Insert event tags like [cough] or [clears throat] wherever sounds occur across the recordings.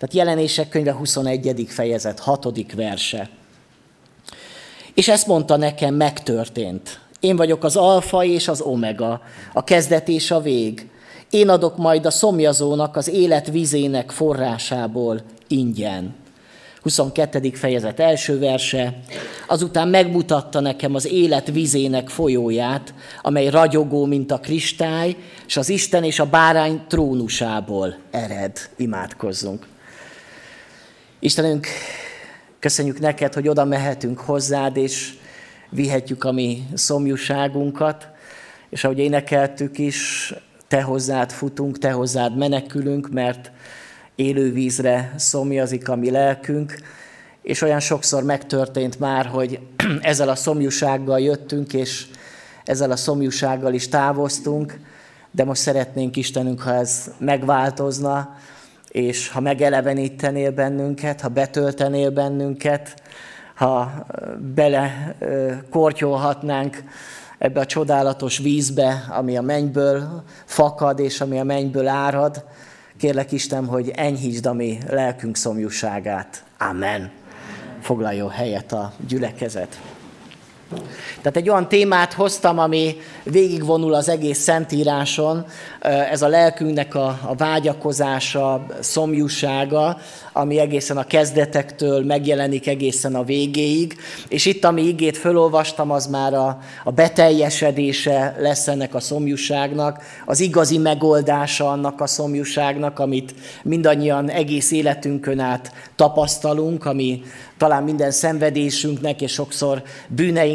Tehát jelenések könyve 21. fejezet, 6. verse. És ezt mondta nekem, megtörtént. Én vagyok az alfa és az omega, a kezdet és a vég. Én adok majd a szomjazónak az élet vizének forrásából ingyen. 22. fejezet első verse. Azután megmutatta nekem az élet vizének folyóját, amely ragyogó, mint a kristály, és az Isten és a bárány trónusából ered. Imádkozzunk. Istenünk, köszönjük neked, hogy oda mehetünk hozzád, és vihetjük a mi szomjúságunkat, és ahogy énekeltük is, te hozzád futunk, te hozzád menekülünk, mert élő vízre szomjazik a mi lelkünk, és olyan sokszor megtörtént már, hogy [clears throat] ezzel a szomjúsággal jöttünk, és ezzel a szomjúsággal is távoztunk, de most szeretnénk Istenünk, ha ez megváltozna, és ha megelevenítenél bennünket, ha betöltenél bennünket, ha bele kortyolhatnánk ebbe a csodálatos vízbe, ami a mennyből fakad, és ami a mennyből árad. Kérlek Isten, hogy enyhítsd a mi lelkünk szomjúságát. Amen. Foglaljon helyet a gyülekezet. Tehát egy olyan témát hoztam, ami végigvonul az egész Szentíráson, ez a lelkünknek a, a vágyakozása, szomjúsága, ami egészen a kezdetektől megjelenik egészen a végéig. És itt, ami igét fölolvastam, az már a, a beteljesedése lesz ennek a szomjúságnak, az igazi megoldása annak a szomjúságnak, amit mindannyian egész életünkön át tapasztalunk, ami talán minden szenvedésünknek és sokszor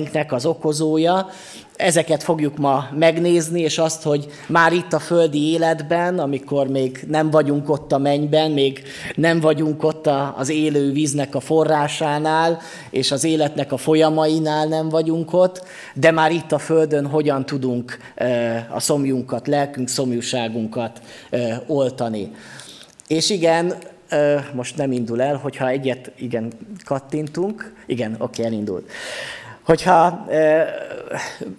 bűneinknek az okozója, Ezeket fogjuk ma megnézni, és azt, hogy már itt a földi életben, amikor még nem vagyunk ott a mennyben, még nem vagyunk ott az élő víznek a forrásánál, és az életnek a folyamainál nem vagyunk ott, de már itt a földön hogyan tudunk a szomjunkat, lelkünk szomjúságunkat oltani. És igen, most nem indul el, hogyha egyet, igen, kattintunk, igen, oké, elindult hogyha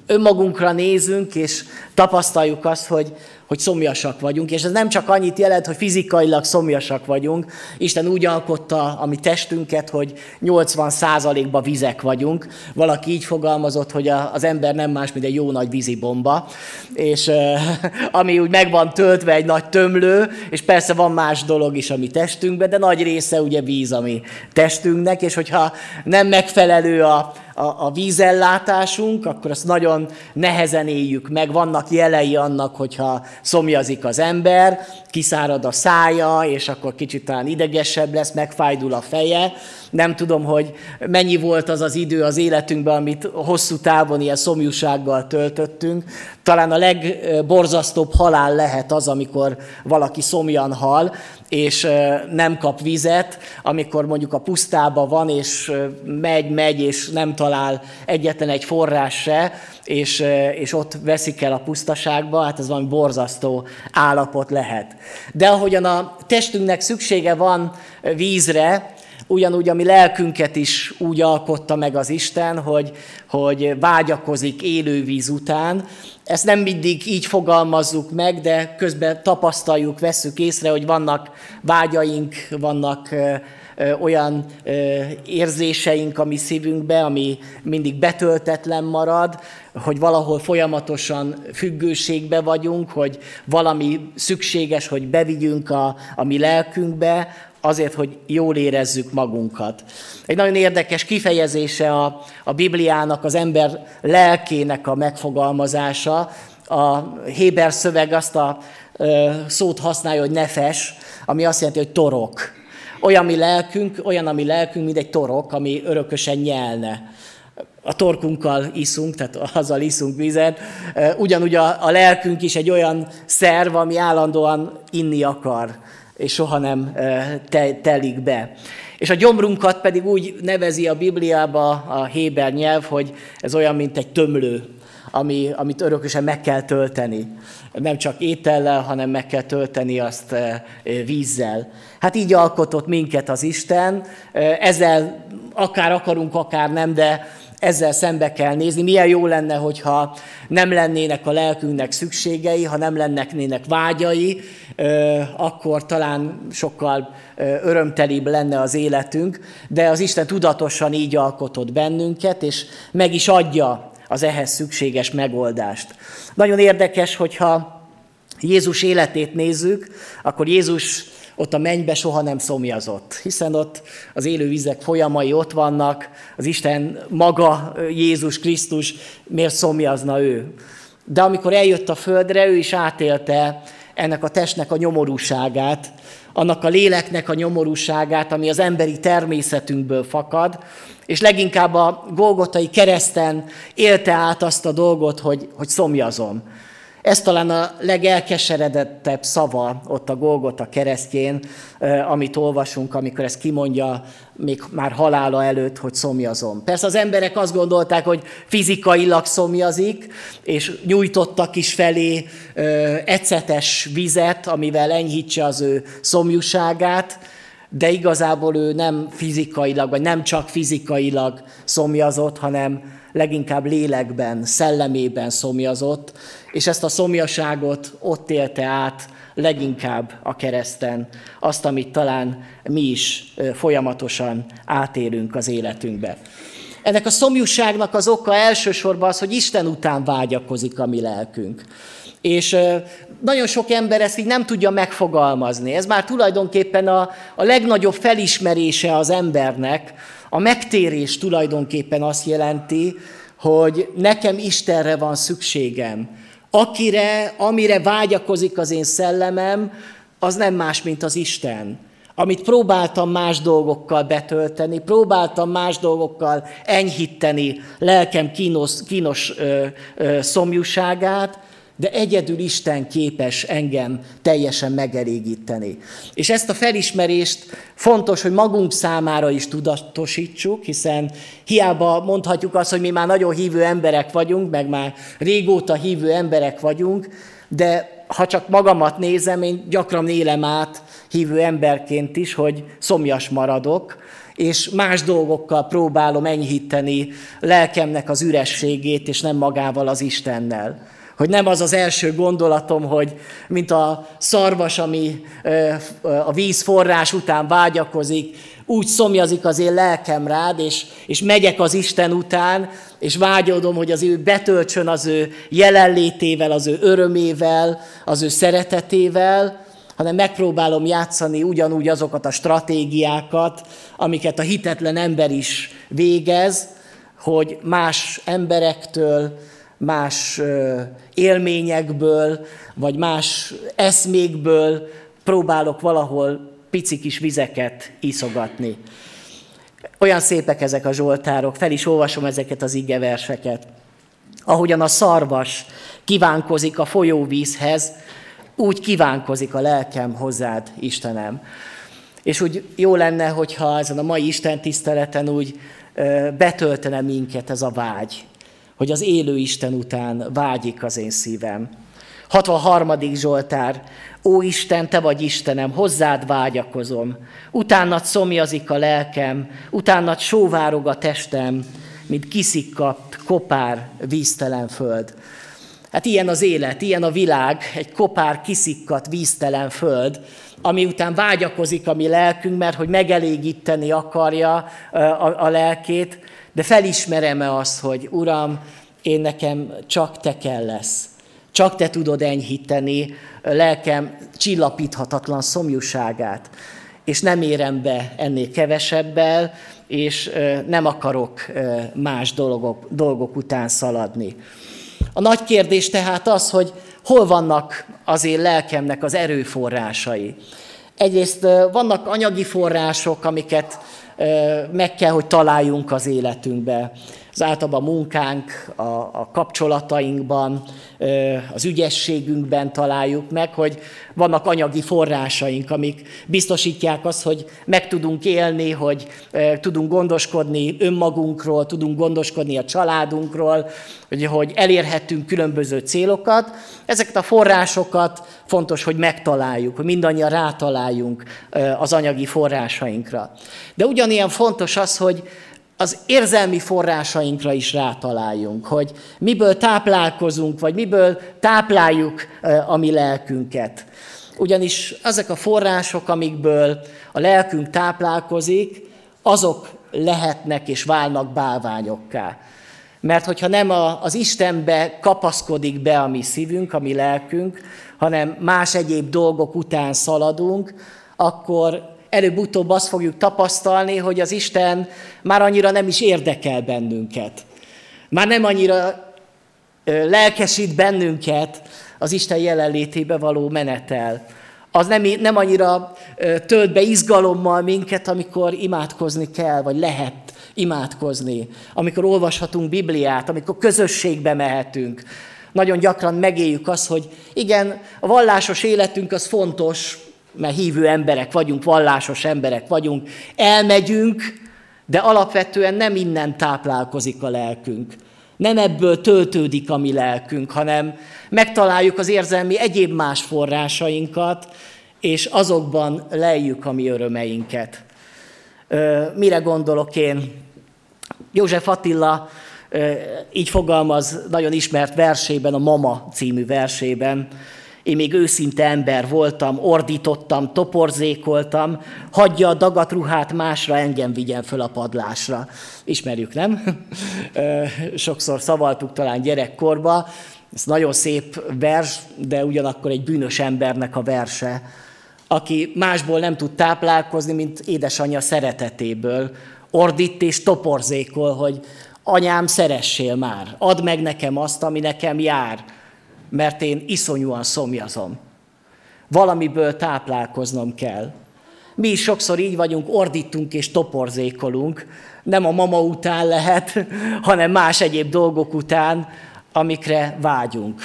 önmagunkra nézünk, és tapasztaljuk azt, hogy, hogy szomjasak vagyunk, és ez nem csak annyit jelent, hogy fizikailag szomjasak vagyunk, Isten úgy alkotta a mi testünket, hogy 80%-ba vizek vagyunk. Valaki így fogalmazott, hogy az ember nem más, mint egy jó nagy vízibomba, és [laughs] ami úgy meg van töltve egy nagy tömlő, és persze van más dolog is a mi testünkben, de nagy része ugye víz a mi testünknek, és hogyha nem megfelelő a, a, a vízellátásunk, akkor azt nagyon nehezen éljük meg. Vannak jelei annak, hogyha szomjazik az ember, kiszárad a szája, és akkor kicsit talán idegesebb lesz, megfájdul a feje. Nem tudom, hogy mennyi volt az az idő az életünkben, amit hosszú távon ilyen szomjúsággal töltöttünk. Talán a legborzasztóbb halál lehet az, amikor valaki szomjan hal, és nem kap vizet, amikor mondjuk a pusztába van, és megy, megy, és nem talál egyetlen egy forrás se, és, és ott veszik el a pusztaságba, hát ez valami borzasztó állapot lehet. De ahogyan a testünknek szüksége van vízre, ugyanúgy a mi lelkünket is úgy alkotta meg az Isten, hogy, hogy vágyakozik élő víz után. Ezt nem mindig így fogalmazzuk meg, de közben tapasztaljuk, vesszük észre, hogy vannak vágyaink, vannak olyan érzéseink a mi szívünkbe, ami mindig betöltetlen marad, hogy valahol folyamatosan függőségbe vagyunk, hogy valami szükséges, hogy bevigyünk a, a mi lelkünkbe, azért, hogy jól érezzük magunkat. Egy nagyon érdekes kifejezése a, a Bibliának, az ember lelkének a megfogalmazása. A Héber szöveg azt a ö, szót használja, hogy nefes, ami azt jelenti, hogy torok. Olyan mi lelkünk, olyan, ami lelkünk, mint egy torok, ami örökösen nyelne a torkunkkal iszunk, tehát azzal iszunk vizet. Ugyanúgy a, a lelkünk is egy olyan szerv, ami állandóan inni akar és soha nem te, telik be. És a gyomrunkat pedig úgy nevezi a Bibliába a Héber nyelv, hogy ez olyan, mint egy tömlő, ami, amit örökösen meg kell tölteni. Nem csak étellel, hanem meg kell tölteni azt vízzel. Hát így alkotott minket az Isten, ezzel akár akarunk, akár nem, de ezzel szembe kell nézni. Milyen jó lenne, hogyha nem lennének a lelkünknek szükségei, ha nem lennének vágyai, akkor talán sokkal örömtelibb lenne az életünk, de az Isten tudatosan így alkotott bennünket, és meg is adja az ehhez szükséges megoldást. Nagyon érdekes, hogyha Jézus életét nézzük, akkor Jézus ott a mennybe soha nem szomjazott, hiszen ott az élő vizek folyamai ott vannak, az Isten maga, Jézus Krisztus, miért szomjazna ő? De amikor eljött a földre, ő is átélte ennek a testnek a nyomorúságát, annak a léleknek a nyomorúságát, ami az emberi természetünkből fakad, és leginkább a Golgotai kereszten élte át azt a dolgot, hogy, hogy szomjazom. Ez talán a legelkeseredettebb szava ott a Golgota keresztjén, amit olvasunk, amikor ezt kimondja még már halála előtt, hogy szomjazom. Persze az emberek azt gondolták, hogy fizikailag szomjazik, és nyújtottak is felé ecetes vizet, amivel enyhítse az ő szomjúságát, de igazából ő nem fizikailag, vagy nem csak fizikailag szomjazott, hanem leginkább lélekben, szellemében szomjazott, és ezt a szomjaságot ott élte át leginkább a kereszten, azt, amit talán mi is folyamatosan átélünk az életünkbe. Ennek a szomjúságnak az oka elsősorban az, hogy Isten után vágyakozik a mi lelkünk. És nagyon sok ember ezt így nem tudja megfogalmazni. Ez már tulajdonképpen a, a legnagyobb felismerése az embernek. A megtérés tulajdonképpen azt jelenti, hogy nekem Istenre van szükségem. Akire, amire vágyakozik az én szellemem, az nem más, mint az Isten. Amit próbáltam más dolgokkal betölteni, próbáltam más dolgokkal enyhíteni lelkem kínos, kínos ö, ö, szomjúságát, de egyedül Isten képes engem teljesen megelégíteni. És ezt a felismerést fontos, hogy magunk számára is tudatosítsuk, hiszen hiába mondhatjuk azt, hogy mi már nagyon hívő emberek vagyunk, meg már régóta hívő emberek vagyunk, de ha csak magamat nézem, én gyakran élem át hívő emberként is, hogy szomjas maradok, és más dolgokkal próbálom enyhíteni lelkemnek az ürességét, és nem magával az Istennel. Hogy nem az az első gondolatom, hogy mint a szarvas, ami a víz forrás után vágyakozik, úgy szomjazik az én lelkem rád, és, és megyek az Isten után, és vágyodom, hogy az ő betöltsön az ő jelenlétével, az ő örömével, az ő szeretetével, hanem megpróbálom játszani ugyanúgy azokat a stratégiákat, amiket a hitetlen ember is végez, hogy más emberektől, más élményekből, vagy más eszmékből próbálok valahol pici kis vizeket iszogatni. Olyan szépek ezek a zsoltárok, fel is olvasom ezeket az igeverseket. Ahogyan a szarvas kívánkozik a folyóvízhez, úgy kívánkozik a lelkem hozzád, Istenem. És úgy jó lenne, hogyha ezen a mai Isten tiszteleten úgy betöltene minket ez a vágy, hogy az élő Isten után vágyik az én szívem. 63. Zsoltár. Ó Isten, te vagy Istenem, hozzád vágyakozom. Utánad szomjazik a lelkem, utánad sóvárog a testem, mint kiszikkadt, kopár, víztelen föld. Hát ilyen az élet, ilyen a világ, egy kopár, kiszikkadt, víztelen föld, ami után vágyakozik a mi lelkünk, mert hogy megelégíteni akarja a, a lelkét, de felismerem-e azt, hogy Uram, én nekem csak Te kell lesz. Csak Te tudod enyhíteni lelkem csillapíthatatlan szomjúságát. És nem érem be ennél kevesebbel, és nem akarok más dolgok, dolgok után szaladni. A nagy kérdés tehát az, hogy hol vannak az én lelkemnek az erőforrásai. Egyrészt vannak anyagi források, amiket meg kell, hogy találjunk az életünkbe. Az általában a munkánk, a, a kapcsolatainkban, az ügyességünkben találjuk meg, hogy vannak anyagi forrásaink, amik biztosítják azt, hogy meg tudunk élni, hogy tudunk gondoskodni önmagunkról, tudunk gondoskodni a családunkról, hogy, elérhetünk különböző célokat. Ezeket a forrásokat fontos, hogy megtaláljuk, hogy mindannyian rátaláljunk az anyagi forrásainkra. De ugyanilyen fontos az, hogy az érzelmi forrásainkra is rátaláljunk, hogy miből táplálkozunk, vagy miből tápláljuk a mi lelkünket. Ugyanis ezek a források, amikből a lelkünk táplálkozik, azok lehetnek és válnak bálványokká. Mert hogyha nem az Istenbe kapaszkodik be a mi szívünk, a mi lelkünk, hanem más egyéb dolgok után szaladunk, akkor előbb-utóbb azt fogjuk tapasztalni, hogy az Isten már annyira nem is érdekel bennünket. Már nem annyira lelkesít bennünket az Isten jelenlétébe való menetel. Az nem, nem annyira tölt be izgalommal minket, amikor imádkozni kell, vagy lehet imádkozni, amikor olvashatunk Bibliát, amikor közösségbe mehetünk. Nagyon gyakran megéljük azt, hogy igen, a vallásos életünk az fontos, mert hívő emberek vagyunk, vallásos emberek vagyunk, elmegyünk, de alapvetően nem innen táplálkozik a lelkünk. Nem ebből töltődik a mi lelkünk, hanem megtaláljuk az érzelmi egyéb más forrásainkat, és azokban lejjük a mi örömeinket. Mire gondolok én? József Attila így fogalmaz nagyon ismert versében, a Mama című versében, én még őszinte ember voltam, ordítottam, toporzékoltam, hagyja a dagat ruhát másra, engem vigyen föl a padlásra. Ismerjük, nem? [laughs] Sokszor szavaltuk talán gyerekkorba. Ez nagyon szép vers, de ugyanakkor egy bűnös embernek a verse, aki másból nem tud táplálkozni, mint édesanyja szeretetéből. Ordít és toporzékol, hogy anyám, szeressél már, add meg nekem azt, ami nekem jár mert én iszonyúan szomjazom. Valamiből táplálkoznom kell. Mi is sokszor így vagyunk, ordítunk és toporzékolunk, nem a mama után lehet, hanem más egyéb dolgok után, amikre vágyunk.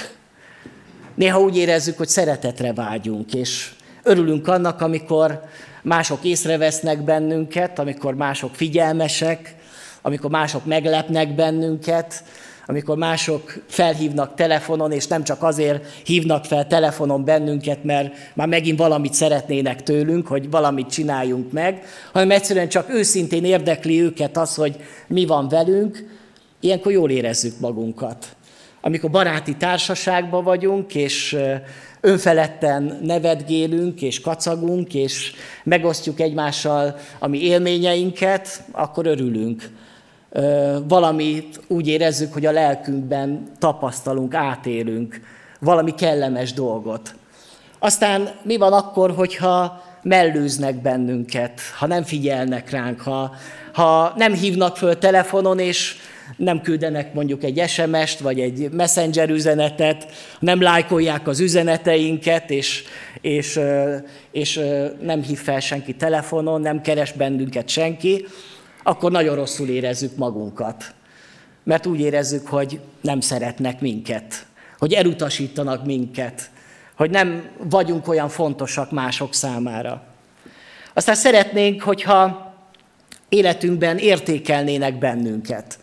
Néha úgy érezzük, hogy szeretetre vágyunk, és örülünk annak, amikor mások észrevesznek bennünket, amikor mások figyelmesek, amikor mások meglepnek bennünket, amikor mások felhívnak telefonon, és nem csak azért hívnak fel telefonon bennünket, mert már megint valamit szeretnének tőlünk, hogy valamit csináljunk meg, hanem egyszerűen csak őszintén érdekli őket az, hogy mi van velünk, ilyenkor jól érezzük magunkat. Amikor baráti társaságban vagyunk, és önfeledten nevetgélünk, és kacagunk, és megosztjuk egymással a mi élményeinket, akkor örülünk valamit úgy érezzük, hogy a lelkünkben tapasztalunk, átélünk valami kellemes dolgot. Aztán mi van akkor, hogyha mellőznek bennünket, ha nem figyelnek ránk, ha, ha nem hívnak föl telefonon, és nem küldenek mondjuk egy SMS-t, vagy egy messenger üzenetet, nem lájkolják az üzeneteinket, és, és, és nem hív fel senki telefonon, nem keres bennünket senki, akkor nagyon rosszul érezzük magunkat. Mert úgy érezzük, hogy nem szeretnek minket, hogy elutasítanak minket, hogy nem vagyunk olyan fontosak mások számára. Aztán szeretnénk, hogyha életünkben értékelnének bennünket,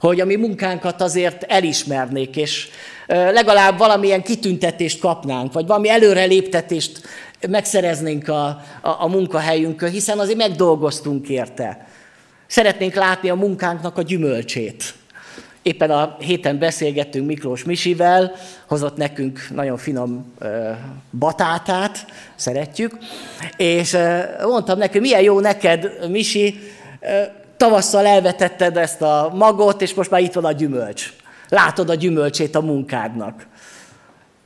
hogy a mi munkánkat azért elismernék, és legalább valamilyen kitüntetést kapnánk, vagy valami előreléptetést megszereznénk a, a, a munkahelyünkön, hiszen azért megdolgoztunk érte. Szeretnénk látni a munkánknak a gyümölcsét. Éppen a héten beszélgettünk Miklós Misivel, hozott nekünk nagyon finom batátát, szeretjük, és mondtam neki, milyen jó neked, Misi, tavasszal elvetetted ezt a magot, és most már itt van a gyümölcs. Látod a gyümölcsét a munkádnak.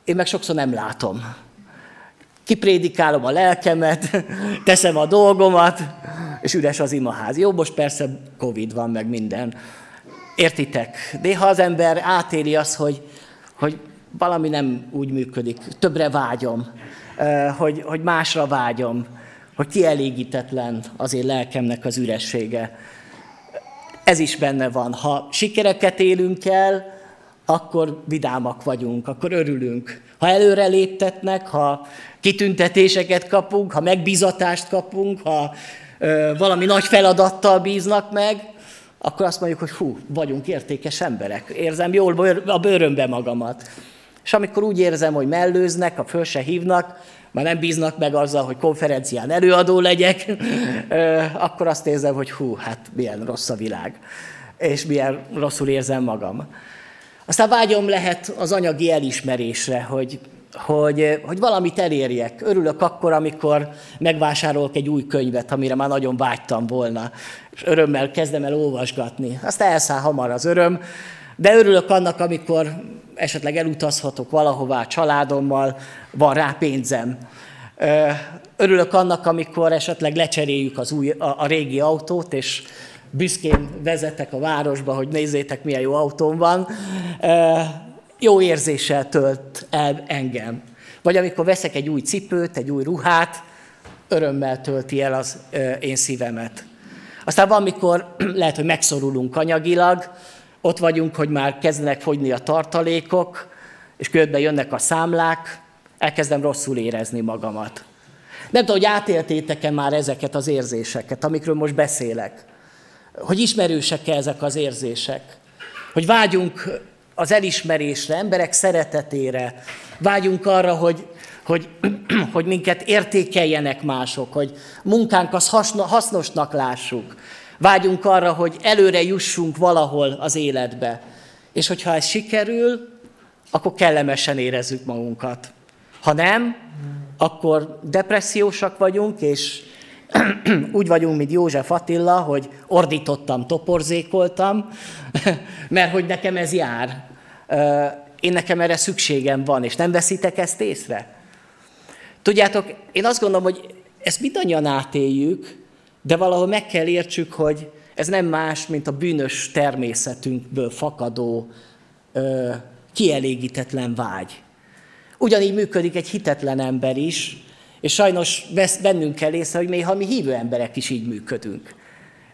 Én meg sokszor nem látom. Kiprédikálom a lelkemet, [laughs] teszem a dolgomat, és üres az imaház. Jó, most persze Covid van, meg minden. Értitek? Néha az ember átéli azt, hogy, hogy valami nem úgy működik. Többre vágyom, hogy, hogy másra vágyom, hogy kielégítetlen az én lelkemnek az üressége. Ez is benne van. Ha sikereket élünk el, akkor vidámak vagyunk, akkor örülünk. Ha előre léptetnek, ha kitüntetéseket kapunk, ha megbizatást kapunk, ha ö, valami nagy feladattal bíznak meg, akkor azt mondjuk, hogy hú, vagyunk értékes emberek, érzem jól a bőrömbe magamat. És amikor úgy érzem, hogy mellőznek, a föl se hívnak, már nem bíznak meg azzal, hogy konferencián előadó legyek, akkor azt érzem, hogy hú, hát milyen rossz a világ, és milyen rosszul érzem magam. Aztán vágyom lehet az anyagi elismerésre, hogy, hogy, hogy valamit elérjek. Örülök akkor, amikor megvásárolok egy új könyvet, amire már nagyon vágytam volna, és örömmel kezdem el olvasgatni. Azt elszáll hamar az öröm, de örülök annak, amikor esetleg elutazhatok valahová a családommal, van rá pénzem. Örülök annak, amikor esetleg lecseréljük az új, a, a régi autót, és büszkén vezetek a városba, hogy nézzétek, milyen jó autóm van. Jó érzéssel tölt el engem. Vagy amikor veszek egy új cipőt, egy új ruhát, örömmel tölti el az én szívemet. Aztán van, amikor [clears throat] lehet, hogy megszorulunk anyagilag, ott vagyunk, hogy már kezdenek fogyni a tartalékok, és körbe jönnek a számlák, elkezdem rosszul érezni magamat. Nem tudom, hogy átéltétek-e már ezeket az érzéseket, amikről most beszélek. Hogy ismerősek-e ezek az érzések. Hogy vágyunk az elismerésre, emberek szeretetére, vágyunk arra, hogy, hogy, [clears throat] hogy minket értékeljenek mások, hogy munkánk az hasznosnak lássuk. Vágyunk arra, hogy előre jussunk valahol az életbe. És hogyha ez sikerül, akkor kellemesen érezzük magunkat. Ha nem, akkor depressziósak vagyunk, és [clears throat] úgy vagyunk, mint József Attila, hogy ordítottam, toporzékoltam, [laughs] mert hogy nekem ez jár. Én nekem erre szükségem van, és nem veszitek ezt észre? Tudjátok, én azt gondolom, hogy ezt mindannyian átéljük, de valahol meg kell értsük, hogy ez nem más, mint a bűnös természetünkből fakadó, kielégítetlen vágy. Ugyanígy működik egy hitetlen ember is, és sajnos bennünk kell észre, hogy néha mi hívő emberek is így működünk.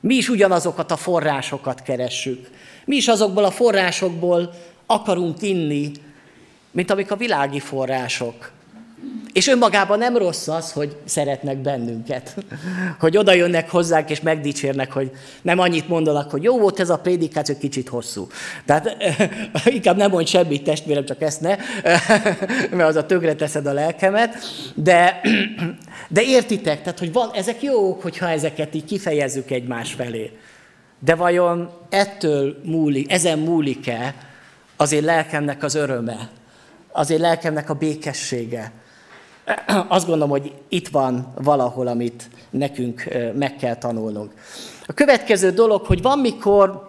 Mi is ugyanazokat a forrásokat keressük. Mi is azokból a forrásokból akarunk inni, mint amik a világi források. És önmagában nem rossz az, hogy szeretnek bennünket. [laughs] Hogy oda jönnek hozzánk és megdicsérnek, hogy nem annyit mondanak, hogy jó volt ez a prédikáció, kicsit hosszú. Tehát [laughs] inkább nem mondj semmit, testvérem, csak ezt ne, [laughs] mert az a tökre teszed a lelkemet. De, [clears throat] de értitek, tehát hogy van, ezek jók, hogyha ezeket így kifejezzük egymás felé. De vajon ettől múlik, ezen múlik-e az én lelkemnek az öröme, az én lelkemnek a békessége, azt gondolom, hogy itt van valahol, amit nekünk meg kell tanulnunk. A következő dolog, hogy van, mikor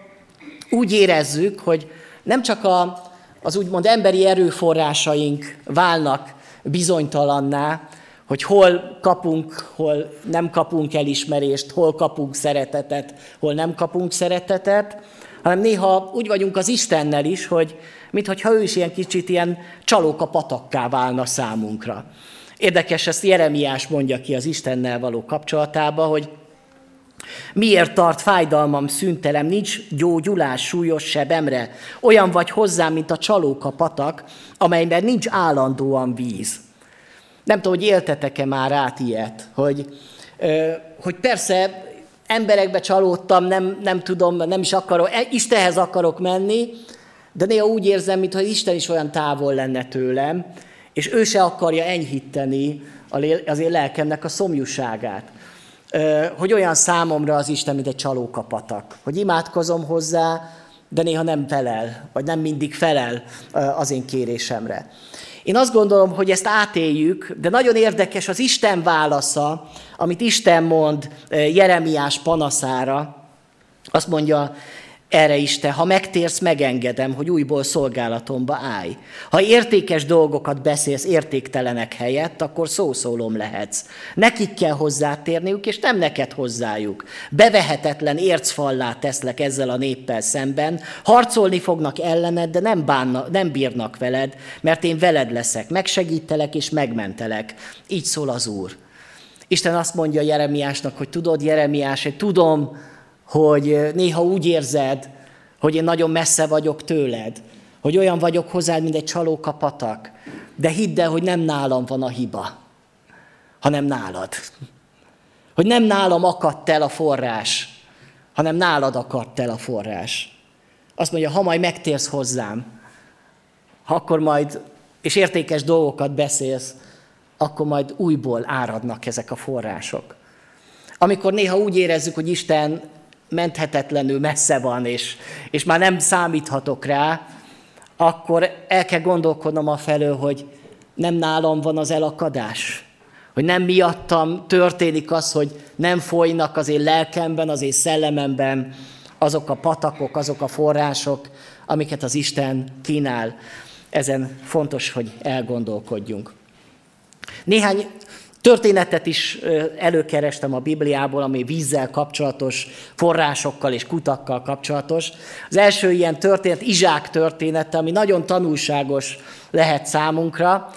úgy érezzük, hogy nem csak a, az úgymond emberi erőforrásaink válnak bizonytalanná, hogy hol kapunk, hol nem kapunk elismerést, hol kapunk szeretetet, hol nem kapunk szeretetet, hanem néha úgy vagyunk az Istennel is, hogy mintha ő is ilyen kicsit ilyen csalóka patakká válna számunkra. Érdekes, ezt Jeremiás mondja ki az Istennel való kapcsolatába, hogy Miért tart fájdalmam szüntelem, nincs gyógyulás súlyos sebemre? Olyan vagy hozzám, mint a csalóka patak, amelyben nincs állandóan víz. Nem tudom, hogy éltetek-e már át ilyet, hogy, hogy persze emberekbe csalódtam, nem, nem tudom, nem is akarok, e, Istenhez akarok menni, de néha úgy érzem, mintha Isten is olyan távol lenne tőlem, és ő se akarja enyhíteni az én lelkemnek a szomjúságát. Hogy olyan számomra az Isten, mint egy csalókapatak. Hogy imádkozom hozzá, de néha nem felel, vagy nem mindig felel az én kérésemre. Én azt gondolom, hogy ezt átéljük, de nagyon érdekes az Isten válasza, amit Isten mond Jeremiás panaszára. Azt mondja erre is ha megtérsz, megengedem, hogy újból szolgálatomba állj. Ha értékes dolgokat beszélsz értéktelenek helyett, akkor szószólom lehetsz. Nekik kell hozzátérniük, és nem neked hozzájuk. Bevehetetlen ércfallá teszlek ezzel a néppel szemben, harcolni fognak ellened, de nem, bánna, nem bírnak veled, mert én veled leszek, megsegítelek és megmentelek. Így szól az Úr. Isten azt mondja Jeremiásnak, hogy tudod, Jeremiás, hogy tudom, hogy néha úgy érzed, hogy én nagyon messze vagyok tőled, hogy olyan vagyok hozzád, mint egy csalóka de hidd el, hogy nem nálam van a hiba, hanem nálad. Hogy nem nálam akadt el a forrás, hanem nálad akadt el a forrás. Azt mondja, ha majd megtérsz hozzám, akkor majd, és értékes dolgokat beszélsz, akkor majd újból áradnak ezek a források. Amikor néha úgy érezzük, hogy Isten menthetetlenül messze van, és, és már nem számíthatok rá, akkor el kell gondolkodnom a felől, hogy nem nálam van az elakadás. Hogy nem miattam történik az, hogy nem folynak az én lelkemben, az én szellememben azok a patakok, azok a források, amiket az Isten kínál. Ezen fontos, hogy elgondolkodjunk. Néhány Történetet is előkerestem a Bibliából, ami vízzel kapcsolatos, forrásokkal és kutakkal kapcsolatos. Az első ilyen történet Izsák története, ami nagyon tanulságos lehet számunkra.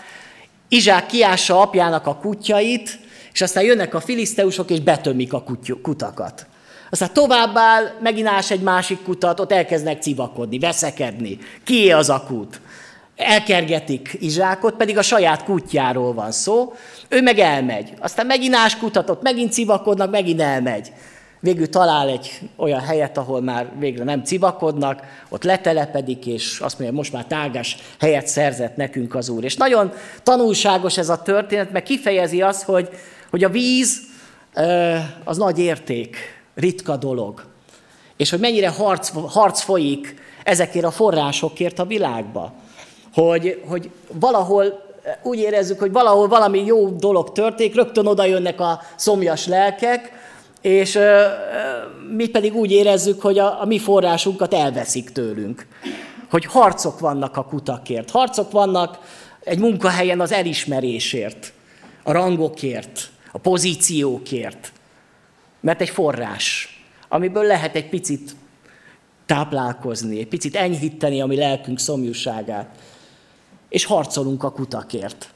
Izsák kiássa apjának a kutyait, és aztán jönnek a filiszteusok, és betömik a kutakat. Aztán továbbáll, megint ás egy másik kutat, ott elkezdenek civakodni, veszekedni. Kié az a kút? Elkergetik Izsákot, pedig a saját kutyáról van szó, ő meg elmegy. Aztán megint ás kutatott, megint civakodnak, megint elmegy. Végül talál egy olyan helyet, ahol már végre nem civakodnak, ott letelepedik, és azt mondja, most már tágás helyet szerzett nekünk az Úr. És nagyon tanulságos ez a történet, mert kifejezi azt, hogy, hogy a víz az nagy érték, ritka dolog. És hogy mennyire harc, harc folyik ezekért a forrásokért a világba hogy, hogy valahol úgy érezzük, hogy valahol valami jó dolog történik, rögtön oda jönnek a szomjas lelkek, és ö, mi pedig úgy érezzük, hogy a, a mi forrásunkat elveszik tőlünk. Hogy harcok vannak a kutakért, harcok vannak egy munkahelyen az elismerésért, a rangokért, a pozíciókért. Mert egy forrás, amiből lehet egy picit táplálkozni, egy picit enyhíteni a mi lelkünk szomjúságát és harcolunk a kutakért.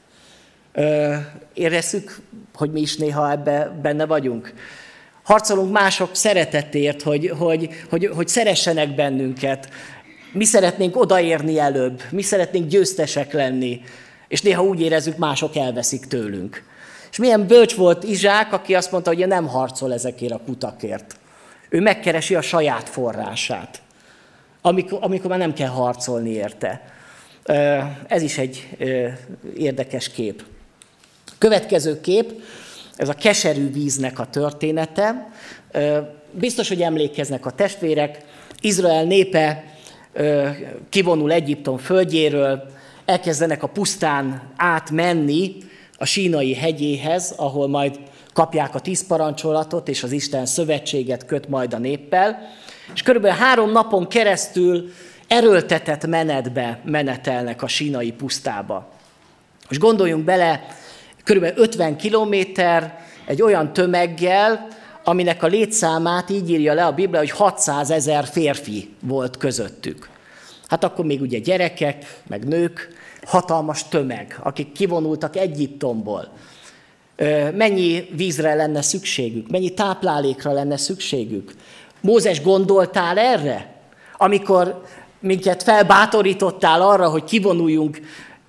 Érezzük, hogy mi is néha ebbe benne vagyunk. Harcolunk mások szeretetért, hogy, hogy, hogy, hogy szeressenek bennünket. Mi szeretnénk odaérni előbb, mi szeretnénk győztesek lenni, és néha úgy érezzük, mások elveszik tőlünk. És milyen bölcs volt Izsák, aki azt mondta, hogy nem harcol ezekért a kutakért. Ő megkeresi a saját forrását, amikor, amikor már nem kell harcolni érte. Ez is egy érdekes kép. Következő kép, ez a keserű víznek a története. Biztos, hogy emlékeznek a testvérek. Izrael népe kivonul Egyiptom földjéről, elkezdenek a pusztán átmenni a sínai hegyéhez, ahol majd kapják a tíz parancsolatot, és az Isten szövetséget köt majd a néppel. És körülbelül három napon keresztül erőltetett menetbe menetelnek a sínai pusztába. Most gondoljunk bele, kb. 50 kilométer egy olyan tömeggel, aminek a létszámát így írja le a Biblia, hogy 600 ezer férfi volt közöttük. Hát akkor még ugye gyerekek, meg nők, hatalmas tömeg, akik kivonultak Egyiptomból. Mennyi vízre lenne szükségük, mennyi táplálékra lenne szükségük. Mózes gondoltál erre? Amikor minket felbátorítottál arra, hogy kivonuljunk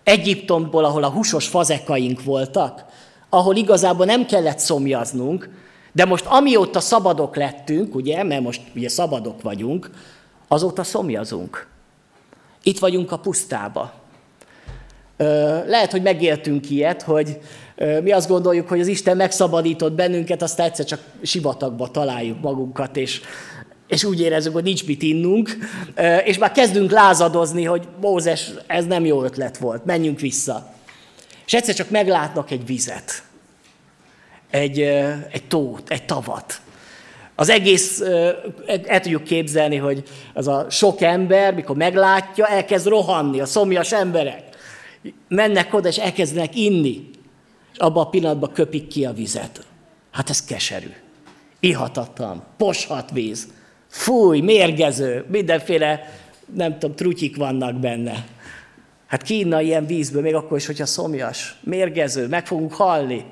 Egyiptomból, ahol a húsos fazekaink voltak, ahol igazából nem kellett szomjaznunk, de most amióta szabadok lettünk, ugye, mert most ugye szabadok vagyunk, azóta szomjazunk. Itt vagyunk a pusztába. Lehet, hogy megéltünk ilyet, hogy mi azt gondoljuk, hogy az Isten megszabadított bennünket, aztán egyszer csak sivatagba találjuk magunkat, és és úgy érezzük, hogy nincs mit innunk, és már kezdünk lázadozni, hogy Mózes, ez nem jó ötlet volt, menjünk vissza. És egyszer csak meglátnak egy vizet, egy, egy tót, egy tavat. Az egész, el tudjuk képzelni, hogy az a sok ember, mikor meglátja, elkezd rohanni, a szomjas emberek. Mennek oda, és elkezdenek inni. És abban a pillanatban köpik ki a vizet. Hát ez keserű. Ihatatlan, poshat víz. Fúj, mérgező, mindenféle, nem tudom, trutyik vannak benne. Hát ki inna ilyen vízből, még akkor is, hogyha szomjas, mérgező, meg fogunk halni.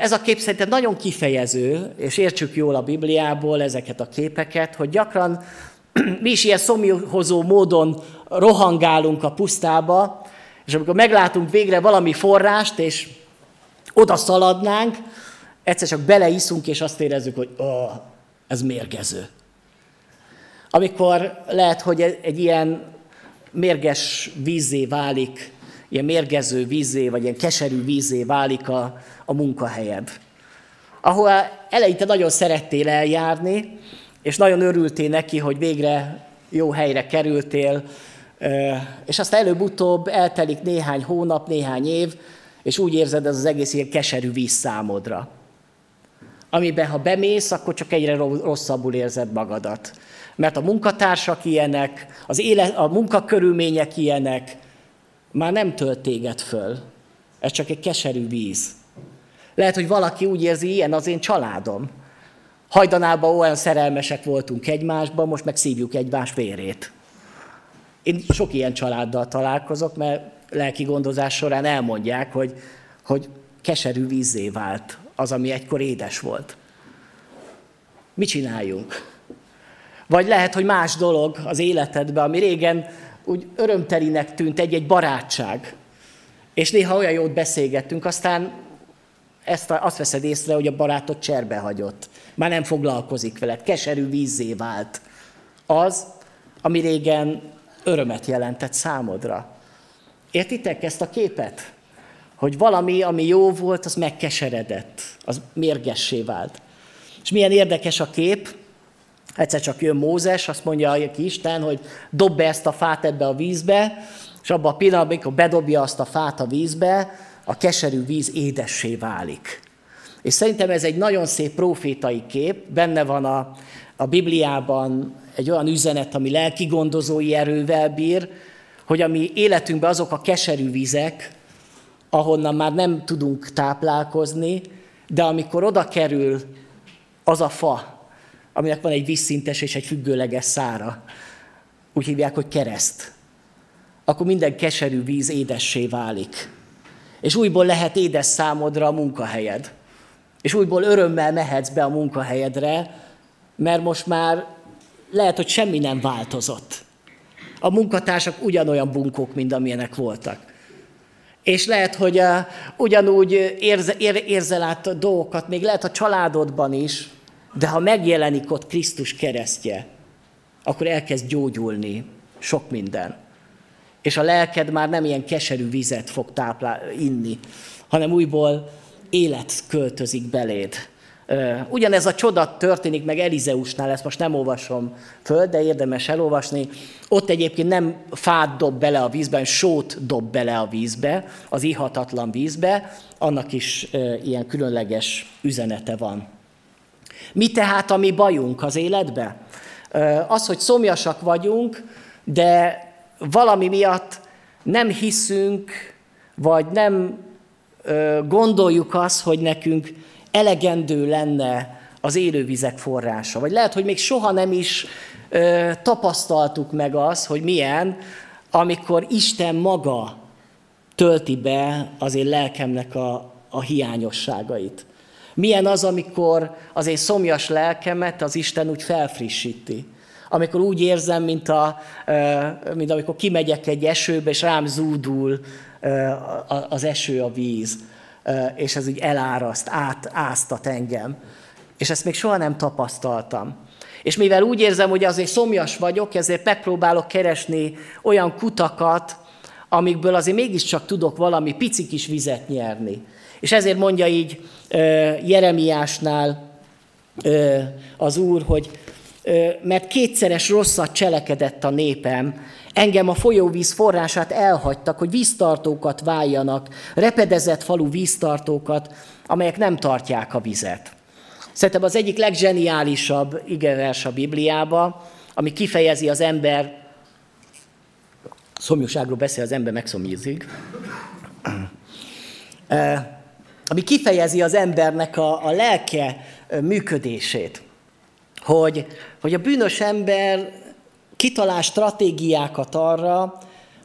Ez a kép szerintem nagyon kifejező, és értsük jól a Bibliából ezeket a képeket, hogy gyakran [clears throat] mi is ilyen szomjúhozó módon rohangálunk a pusztába, és amikor meglátunk végre valami forrást, és oda szaladnánk, egyszer csak beleiszunk, és azt érezzük, hogy oh, ez mérgező. Amikor lehet, hogy egy ilyen mérges vízé válik, ilyen mérgező vízé, vagy ilyen keserű vízé válik a, a munkahelyed. Ahol eleinte nagyon szerettél eljárni, és nagyon örültél neki, hogy végre jó helyre kerültél, és aztán előbb-utóbb eltelik néhány hónap, néhány év, és úgy érzed, ez az egész ilyen keserű víz számodra. Amiben, ha bemész, akkor csak egyre rosszabbul érzed magadat. Mert a munkatársak ilyenek, az élet, a munkakörülmények ilyenek, már nem tölt téged föl. Ez csak egy keserű víz. Lehet, hogy valaki úgy érzi, ilyen az én családom. Hajdanában olyan szerelmesek voltunk egymásban, most meg szívjuk egymás vérét. Én sok ilyen családdal találkozok, mert lelki gondozás során elmondják, hogy, hogy keserű vízé vált az, ami egykor édes volt. Mit csináljunk? Vagy lehet, hogy más dolog az életedben, ami régen úgy örömtelinek tűnt egy-egy barátság, és néha olyan jót beszélgettünk, aztán ezt azt veszed észre, hogy a barátot cserbe hagyott. Már nem foglalkozik veled, keserű vízzé vált. Az, ami régen örömet jelentett számodra. Értitek ezt a képet? Hogy valami, ami jó volt, az megkeseredett, az mérgessé vált. És milyen érdekes a kép, egyszer csak jön Mózes, azt mondja ki Isten, hogy dob be ezt a fát ebbe a vízbe, és abban a pillanatban, amikor bedobja azt a fát a vízbe, a keserű víz édessé válik. És szerintem ez egy nagyon szép profétai kép, benne van a, a Bibliában egy olyan üzenet, ami lelki gondozói erővel bír, hogy a mi életünkben azok a keserű vizek, ahonnan már nem tudunk táplálkozni, de amikor oda kerül az a fa, aminek van egy vízszintes és egy függőleges szára, úgy hívják, hogy kereszt, akkor minden keserű víz édessé válik. És újból lehet édes számodra a munkahelyed. És újból örömmel mehetsz be a munkahelyedre, mert most már lehet, hogy semmi nem változott. A munkatársak ugyanolyan bunkók, mint amilyenek voltak. És lehet, hogy uh, ugyanúgy érze, ér, érzel át dolgokat, még lehet a családodban is, de ha megjelenik ott Krisztus keresztje, akkor elkezd gyógyulni sok minden. És a lelked már nem ilyen keserű vizet fog táplál, inni, hanem újból élet költözik beléd. Ugyanez a csoda történik meg Elizeusnál, ezt most nem olvasom föl, de érdemes elolvasni. Ott egyébként nem fát dob bele a vízbe, hanem sót dob bele a vízbe, az ihatatlan vízbe, annak is ilyen különleges üzenete van. Mi tehát a mi bajunk az életbe? Az, hogy szomjasak vagyunk, de valami miatt nem hiszünk, vagy nem gondoljuk azt, hogy nekünk elegendő lenne az élővizek forrása. Vagy lehet, hogy még soha nem is ö, tapasztaltuk meg azt, hogy milyen, amikor Isten maga tölti be az én lelkemnek a, a hiányosságait. Milyen az, amikor az én szomjas lelkemet az Isten úgy felfrissíti. Amikor úgy érzem, mint, a, mint amikor kimegyek egy esőbe, és rám zúdul az eső, a víz és ez úgy eláraszt, átáztat engem. És ezt még soha nem tapasztaltam. És mivel úgy érzem, hogy azért szomjas vagyok, ezért megpróbálok keresni olyan kutakat, amikből azért mégiscsak tudok valami pici kis vizet nyerni. És ezért mondja így Jeremiásnál az Úr, hogy mert kétszeres rosszat cselekedett a népem, Engem a folyóvíz forrását elhagytak, hogy víztartókat váljanak, repedezett falu víztartókat, amelyek nem tartják a vizet. Szerintem az egyik legzseniálisabb igevers a Bibliába, ami kifejezi az ember, szomjúságról beszél, az ember megszomjízik, ami kifejezi az embernek a, a lelke működését. Hogy, hogy a bűnös ember kitalál stratégiákat arra,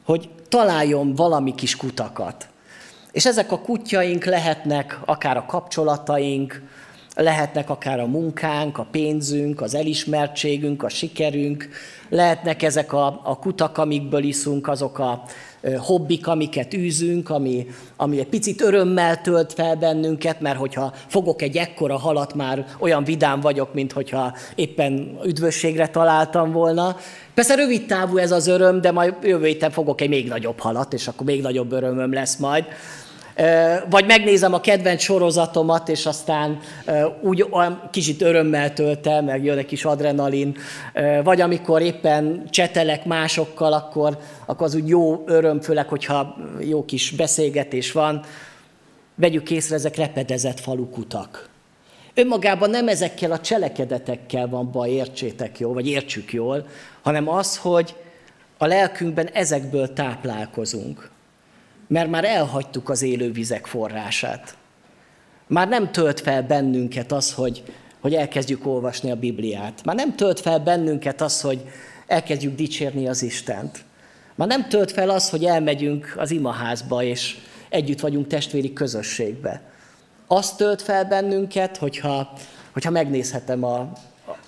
hogy találjon valami kis kutakat. És ezek a kutyaink lehetnek akár a kapcsolataink, lehetnek akár a munkánk, a pénzünk, az elismertségünk, a sikerünk, lehetnek ezek a, a kutak, amikből iszunk, azok a hobbik, amiket űzünk, ami, ami egy picit örömmel tölt fel bennünket, mert hogyha fogok egy ekkora halat, már olyan vidám vagyok, mint hogyha éppen üdvösségre találtam volna. Persze rövid távú ez az öröm, de majd jövő héten fogok egy még nagyobb halat, és akkor még nagyobb örömöm lesz majd. Vagy megnézem a kedvenc sorozatomat, és aztán úgy kicsit örömmel töltem, meg jön egy kis adrenalin. Vagy amikor éppen csetelek másokkal, akkor, akkor az úgy jó öröm, főleg, hogyha jó kis beszélgetés van. Vegyük észre, ezek repedezett falukutak. Önmagában nem ezekkel a cselekedetekkel van baj, értsétek jól, vagy értsük jól, hanem az, hogy a lelkünkben ezekből táplálkozunk mert már elhagytuk az élő vizek forrását. Már nem tölt fel bennünket az, hogy, hogy elkezdjük olvasni a Bibliát. Már nem tölt fel bennünket az, hogy elkezdjük dicsérni az Istent. Már nem tölt fel az, hogy elmegyünk az imaházba, és együtt vagyunk testvéri közösségbe. Azt tölt fel bennünket, hogyha, hogyha megnézhetem a,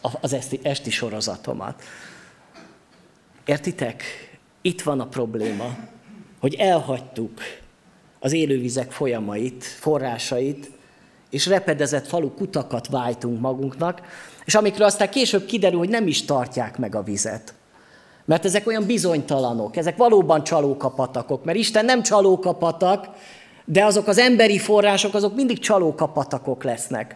a, az esti, esti sorozatomat. Értitek? Itt van a probléma hogy elhagytuk az élővizek folyamait, forrásait, és repedezett falu kutakat vájtunk magunknak, és amikről aztán később kiderül, hogy nem is tartják meg a vizet. Mert ezek olyan bizonytalanok, ezek valóban csalókapatakok, mert Isten nem csalókapatak, de azok az emberi források, azok mindig csalókapatakok lesznek.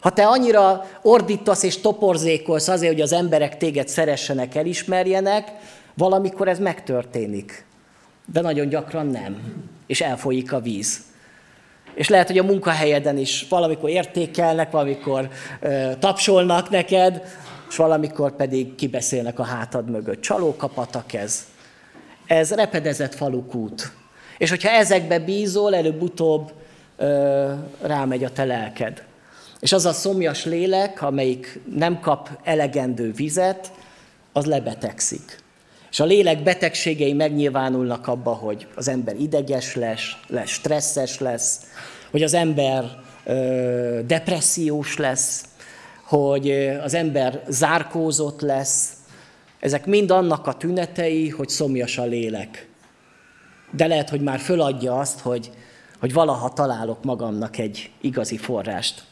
Ha te annyira ordítasz és toporzékolsz azért, hogy az emberek téged szeressenek, elismerjenek, valamikor ez megtörténik de nagyon gyakran nem, és elfolyik a víz. És lehet, hogy a munkahelyeden is valamikor értékelnek, valamikor ö, tapsolnak neked, és valamikor pedig kibeszélnek a hátad mögött. Csalókapatak ez. Ez repedezett falukút. És hogyha ezekbe bízol, előbb-utóbb ö, rámegy a te lelked. És az a szomjas lélek, amelyik nem kap elegendő vizet, az lebetegszik. És a lélek betegségei megnyilvánulnak abba, hogy az ember ideges lesz, lesz stresszes lesz, hogy az ember ö, depressziós lesz, hogy az ember zárkózott lesz. Ezek mind annak a tünetei, hogy szomjas a lélek. De lehet, hogy már föladja azt, hogy, hogy valaha találok magamnak egy igazi forrást.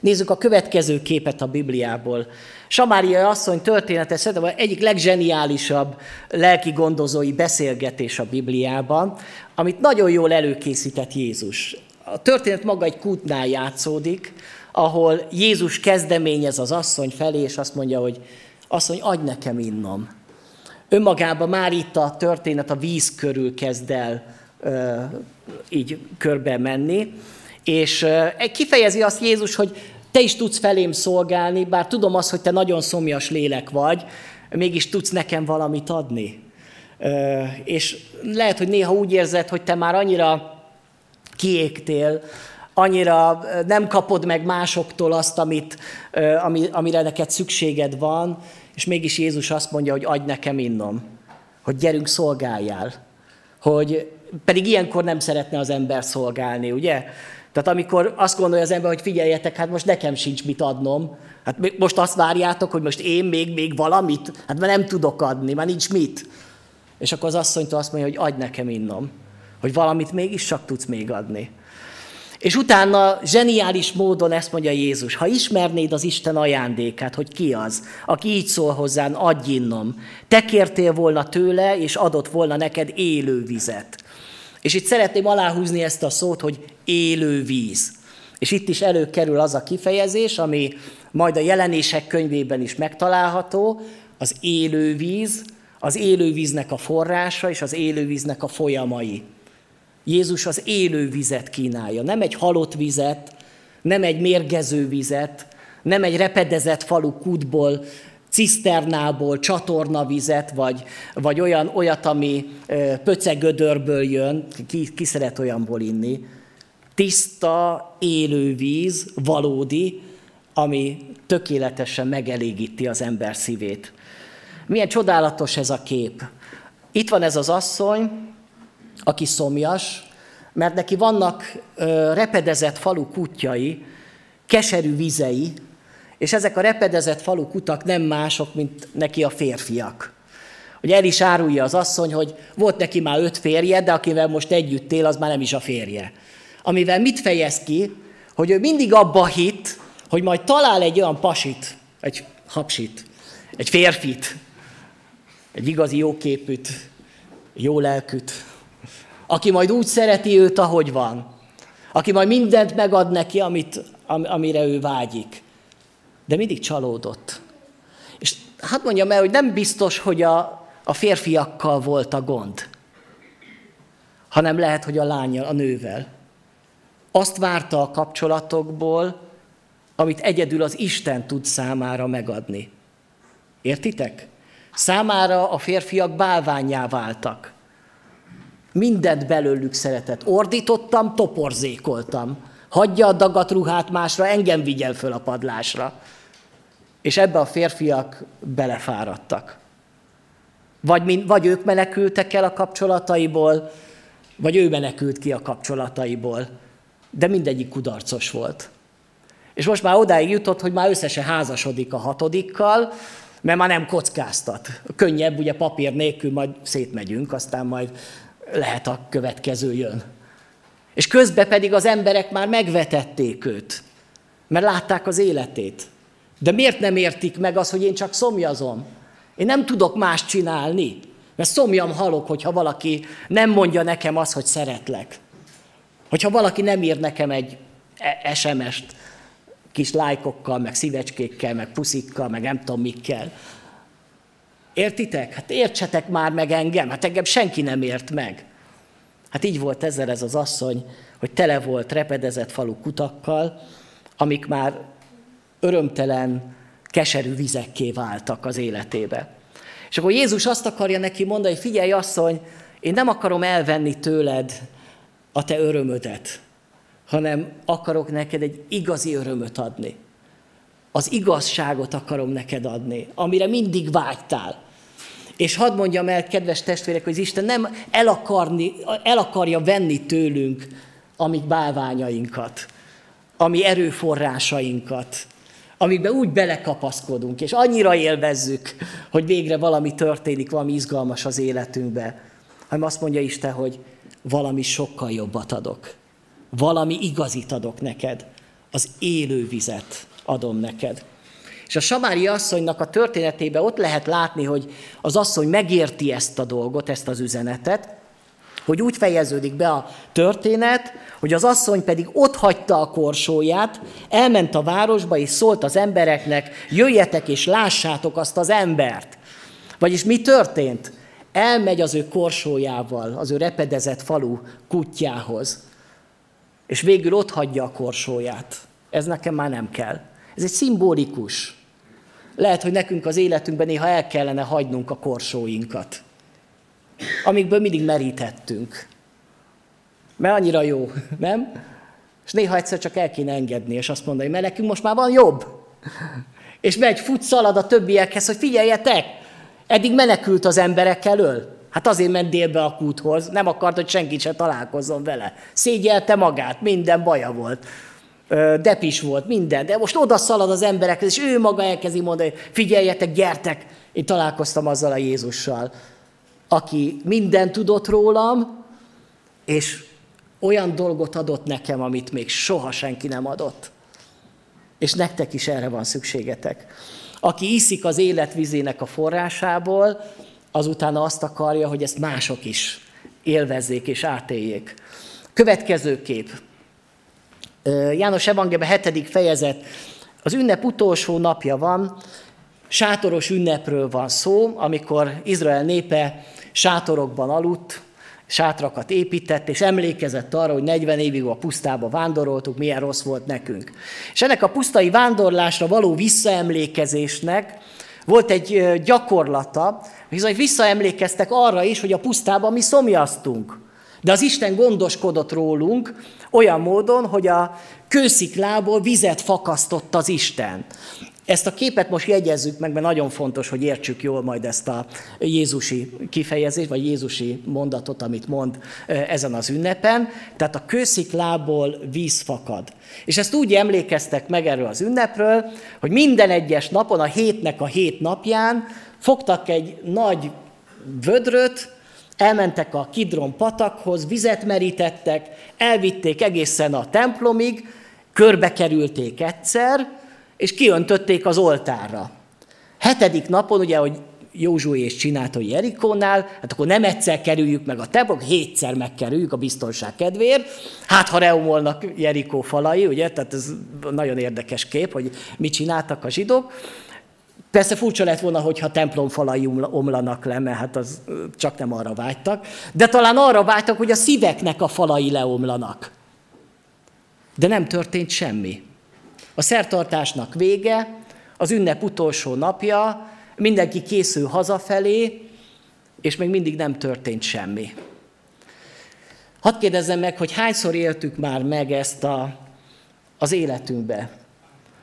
Nézzük a következő képet a Bibliából. Samária asszony története szerintem egyik legzseniálisabb lelki gondozói beszélgetés a Bibliában, amit nagyon jól előkészített Jézus. A történet maga egy kútnál játszódik, ahol Jézus kezdeményez az asszony felé, és azt mondja, hogy asszony, adj nekem innom. Önmagában már itt a történet a víz körül kezd el ö, így körbe menni, és kifejezi azt Jézus, hogy te is tudsz felém szolgálni, bár tudom azt, hogy te nagyon szomjas lélek vagy, mégis tudsz nekem valamit adni. És lehet, hogy néha úgy érzed, hogy te már annyira kiégtél, annyira nem kapod meg másoktól azt, amit, amire neked szükséged van, és mégis Jézus azt mondja, hogy adj nekem innom, hogy gyerünk szolgáljál. Hogy pedig ilyenkor nem szeretne az ember szolgálni, ugye? Tehát amikor azt gondolja az ember, hogy figyeljetek, hát most nekem sincs mit adnom, hát most azt várjátok, hogy most én még, még valamit, hát már nem tudok adni, már nincs mit. És akkor az asszonytól azt mondja, hogy adj nekem innom, hogy valamit mégis csak tudsz még adni. És utána zseniális módon ezt mondja Jézus, ha ismernéd az Isten ajándékát, hogy ki az, aki így szól hozzán, adj innom. Te kértél volna tőle, és adott volna neked élő vizet. És itt szeretném aláhúzni ezt a szót, hogy élő víz. És itt is előkerül az a kifejezés, ami majd a jelenések könyvében is megtalálható, az élő víz, az élő víznek a forrása és az élő víznek a folyamai. Jézus az élő vizet kínálja, nem egy halott vizet, nem egy mérgező vizet, nem egy repedezett falu kútból ciszternából csatornavizet, vagy, vagy olyan, olyat, ami pöcegödörből jön, ki, ki szeret olyanból inni. Tiszta, élő víz, valódi, ami tökéletesen megelégíti az ember szívét. Milyen csodálatos ez a kép. Itt van ez az asszony, aki szomjas, mert neki vannak repedezett falu kutyai, keserű vizei, és ezek a repedezett falu kutak nem mások, mint neki a férfiak. Hogy el is árulja az asszony, hogy volt neki már öt férje, de akivel most együtt él, az már nem is a férje. Amivel mit fejez ki, hogy ő mindig abba hit, hogy majd talál egy olyan pasit, egy hapsit, egy férfit, egy igazi jóképűt, jó lelkűt, aki majd úgy szereti őt, ahogy van, aki majd mindent megad neki, amit, am, amire ő vágyik. De mindig csalódott. És hát mondjam el, hogy nem biztos, hogy a, a férfiakkal volt a gond, hanem lehet, hogy a lányjal, a nővel. Azt várta a kapcsolatokból, amit egyedül az Isten tud számára megadni. Értitek? Számára a férfiak bálványá váltak. Mindent belőlük szeretett. Ordítottam, toporzékoltam. Hagyja a dagat ruhát másra, engem vigyel föl a padlásra. És ebbe a férfiak belefáradtak. Vagy, vagy ők menekültek el a kapcsolataiból, vagy ő menekült ki a kapcsolataiból. De mindegyik kudarcos volt. És most már odáig jutott, hogy már összesen házasodik a hatodikkal, mert már nem kockáztat. Könnyebb, ugye papír nélkül majd szétmegyünk, aztán majd lehet a következő jön. És közben pedig az emberek már megvetették őt, mert látták az életét. De miért nem értik meg az, hogy én csak szomjazom? Én nem tudok más csinálni, mert szomjam halok, hogyha valaki nem mondja nekem azt, hogy szeretlek. Hogyha valaki nem ír nekem egy e- SMS-t, kis lájkokkal, meg szívecskékkel, meg puszikkal, meg nem tudom mikkel. Értitek? Hát értsetek már meg engem, hát engem senki nem ért meg. Hát így volt ezzel ez az asszony, hogy tele volt repedezett falu kutakkal, amik már örömtelen, keserű vizekké váltak az életébe. És akkor Jézus azt akarja neki mondani, hogy figyelj asszony, én nem akarom elvenni tőled a te örömödet, hanem akarok neked egy igazi örömöt adni. Az igazságot akarom neked adni, amire mindig vágytál. És hadd mondjam el, kedves testvérek, hogy Isten nem el, akarni, el akarja venni tőlünk a mi bálványainkat, a mi erőforrásainkat, amikbe úgy belekapaszkodunk, és annyira élvezzük, hogy végre valami történik, valami izgalmas az életünkbe, hanem azt mondja Isten, hogy valami sokkal jobbat adok. Valami igazit adok neked. Az élő vizet adom neked. És a Samári asszonynak a történetében ott lehet látni, hogy az asszony megérti ezt a dolgot, ezt az üzenetet, hogy úgy fejeződik be a történet, hogy az asszony pedig ott hagyta a korsóját, elment a városba, és szólt az embereknek, jöjjetek és lássátok azt az embert. Vagyis mi történt? Elmegy az ő korsójával, az ő repedezett falu kutyához, és végül ott hagyja a korsóját. Ez nekem már nem kell. Ez egy szimbolikus. Lehet, hogy nekünk az életünkben néha el kellene hagynunk a korsóinkat, amikből mindig merítettünk. Mert annyira jó, nem? És néha egyszer csak el kéne engedni, és azt mondani, mert nekünk most már van jobb. És megy, fut, szalad a többiekhez, hogy figyeljetek, eddig menekült az emberek elől. Hát azért ment délbe a kúthoz, nem akart, hogy senki se találkozzon vele. Szégyelte magát, minden baja volt depis volt, minden, de most oda szalad az emberekhez, és ő maga elkezdi mondani, figyeljetek, gyertek, én találkoztam azzal a Jézussal, aki minden tudott rólam, és olyan dolgot adott nekem, amit még soha senki nem adott. És nektek is erre van szükségetek. Aki iszik az életvizének a forrásából, azután azt akarja, hogy ezt mások is élvezzék és átéljék. Következő kép. János Evangélium 7. fejezet, az ünnep utolsó napja van, sátoros ünnepről van szó, amikor Izrael népe sátorokban aludt, sátrakat épített, és emlékezett arra, hogy 40 évig a pusztába vándoroltuk, milyen rossz volt nekünk. És ennek a pusztai vándorlásra való visszaemlékezésnek volt egy gyakorlata, bizony visszaemlékeztek arra is, hogy a pusztában mi szomjaztunk. De az Isten gondoskodott rólunk olyan módon, hogy a kősziklából vizet fakasztott az Isten. Ezt a képet most jegyezzük meg, mert nagyon fontos, hogy értsük jól majd ezt a Jézusi kifejezést, vagy Jézusi mondatot, amit mond ezen az ünnepen. Tehát a kősziklából víz fakad. És ezt úgy emlékeztek meg erről az ünnepről, hogy minden egyes napon, a hétnek a hét napján fogtak egy nagy vödröt, elmentek a Kidron patakhoz, vizet merítettek, elvitték egészen a templomig, körbekerülték egyszer, és kiöntötték az oltárra. Hetedik napon, ugye, hogy Józsué és csinálta a Jerikónál, hát akkor nem egyszer kerüljük meg a templom, hétszer megkerüljük a biztonság kedvéért. Hát, ha reumolnak Jerikó falai, ugye, tehát ez nagyon érdekes kép, hogy mit csináltak a zsidók. Persze furcsa lett volna, hogyha templom falai omlanak le, mert hát az csak nem arra vágytak. De talán arra vágytak, hogy a szíveknek a falai leomlanak. De nem történt semmi. A szertartásnak vége, az ünnep utolsó napja, mindenki készül hazafelé, és még mindig nem történt semmi. Hadd kérdezzem meg, hogy hányszor éltük már meg ezt a, az életünkbe?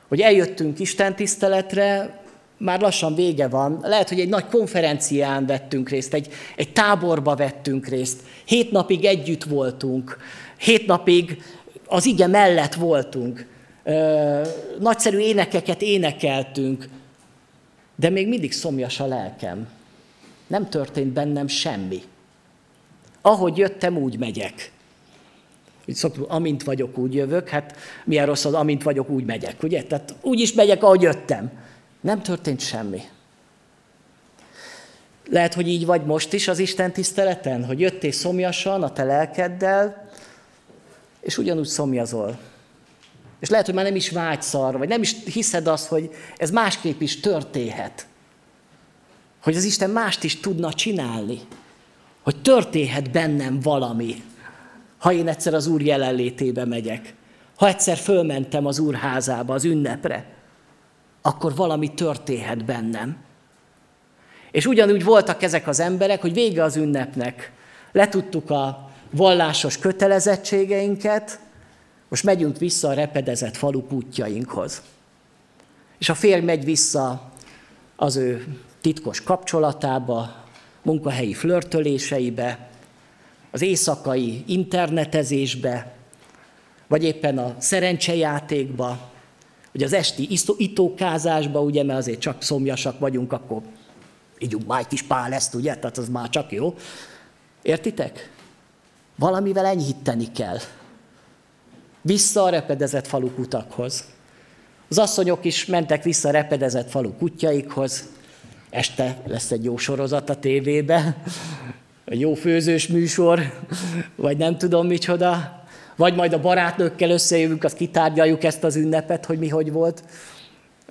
Hogy eljöttünk Isten tiszteletre, már lassan vége van. Lehet, hogy egy nagy konferencián vettünk részt, egy, egy táborba vettünk részt. Hét napig együtt voltunk, hét napig az ige mellett voltunk nagyszerű énekeket énekeltünk, de még mindig szomjas a lelkem. Nem történt bennem semmi. Ahogy jöttem, úgy megyek. Úgy szoktuk, amint vagyok, úgy jövök. Hát milyen rossz az, amint vagyok, úgy megyek, ugye? Tehát úgy is megyek, ahogy jöttem. Nem történt semmi. Lehet, hogy így vagy most is az Isten tiszteleten, hogy jöttél szomjasan a te lelkeddel, és ugyanúgy szomjazol. És lehet, hogy már nem is vágysz arra, vagy nem is hiszed azt, hogy ez másképp is történhet. Hogy az Isten mást is tudna csinálni. Hogy történhet bennem valami, ha én egyszer az Úr jelenlétébe megyek. Ha egyszer fölmentem az Úr házába, az ünnepre, akkor valami történhet bennem. És ugyanúgy voltak ezek az emberek, hogy vége az ünnepnek. Letudtuk a vallásos kötelezettségeinket, most megyünk vissza a repedezett falu kútjainkhoz. És a férj megy vissza az ő titkos kapcsolatába, munkahelyi flörtöléseibe, az éjszakai internetezésbe, vagy éppen a szerencsejátékba, vagy az esti itókázásba, ugye, mert azért csak szomjasak vagyunk, akkor ígyunk már egy kis pál ezt, ugye, tehát az már csak jó. Értitek? Valamivel enyhíteni kell vissza a repedezett falu kutakhoz. Az asszonyok is mentek vissza a repedezett falu kutyaikhoz. Este lesz egy jó sorozat a tévébe, egy jó főzős műsor, vagy nem tudom micsoda. Vagy majd a barátnőkkel összejövünk, azt kitárgyaljuk ezt az ünnepet, hogy mi hogy volt.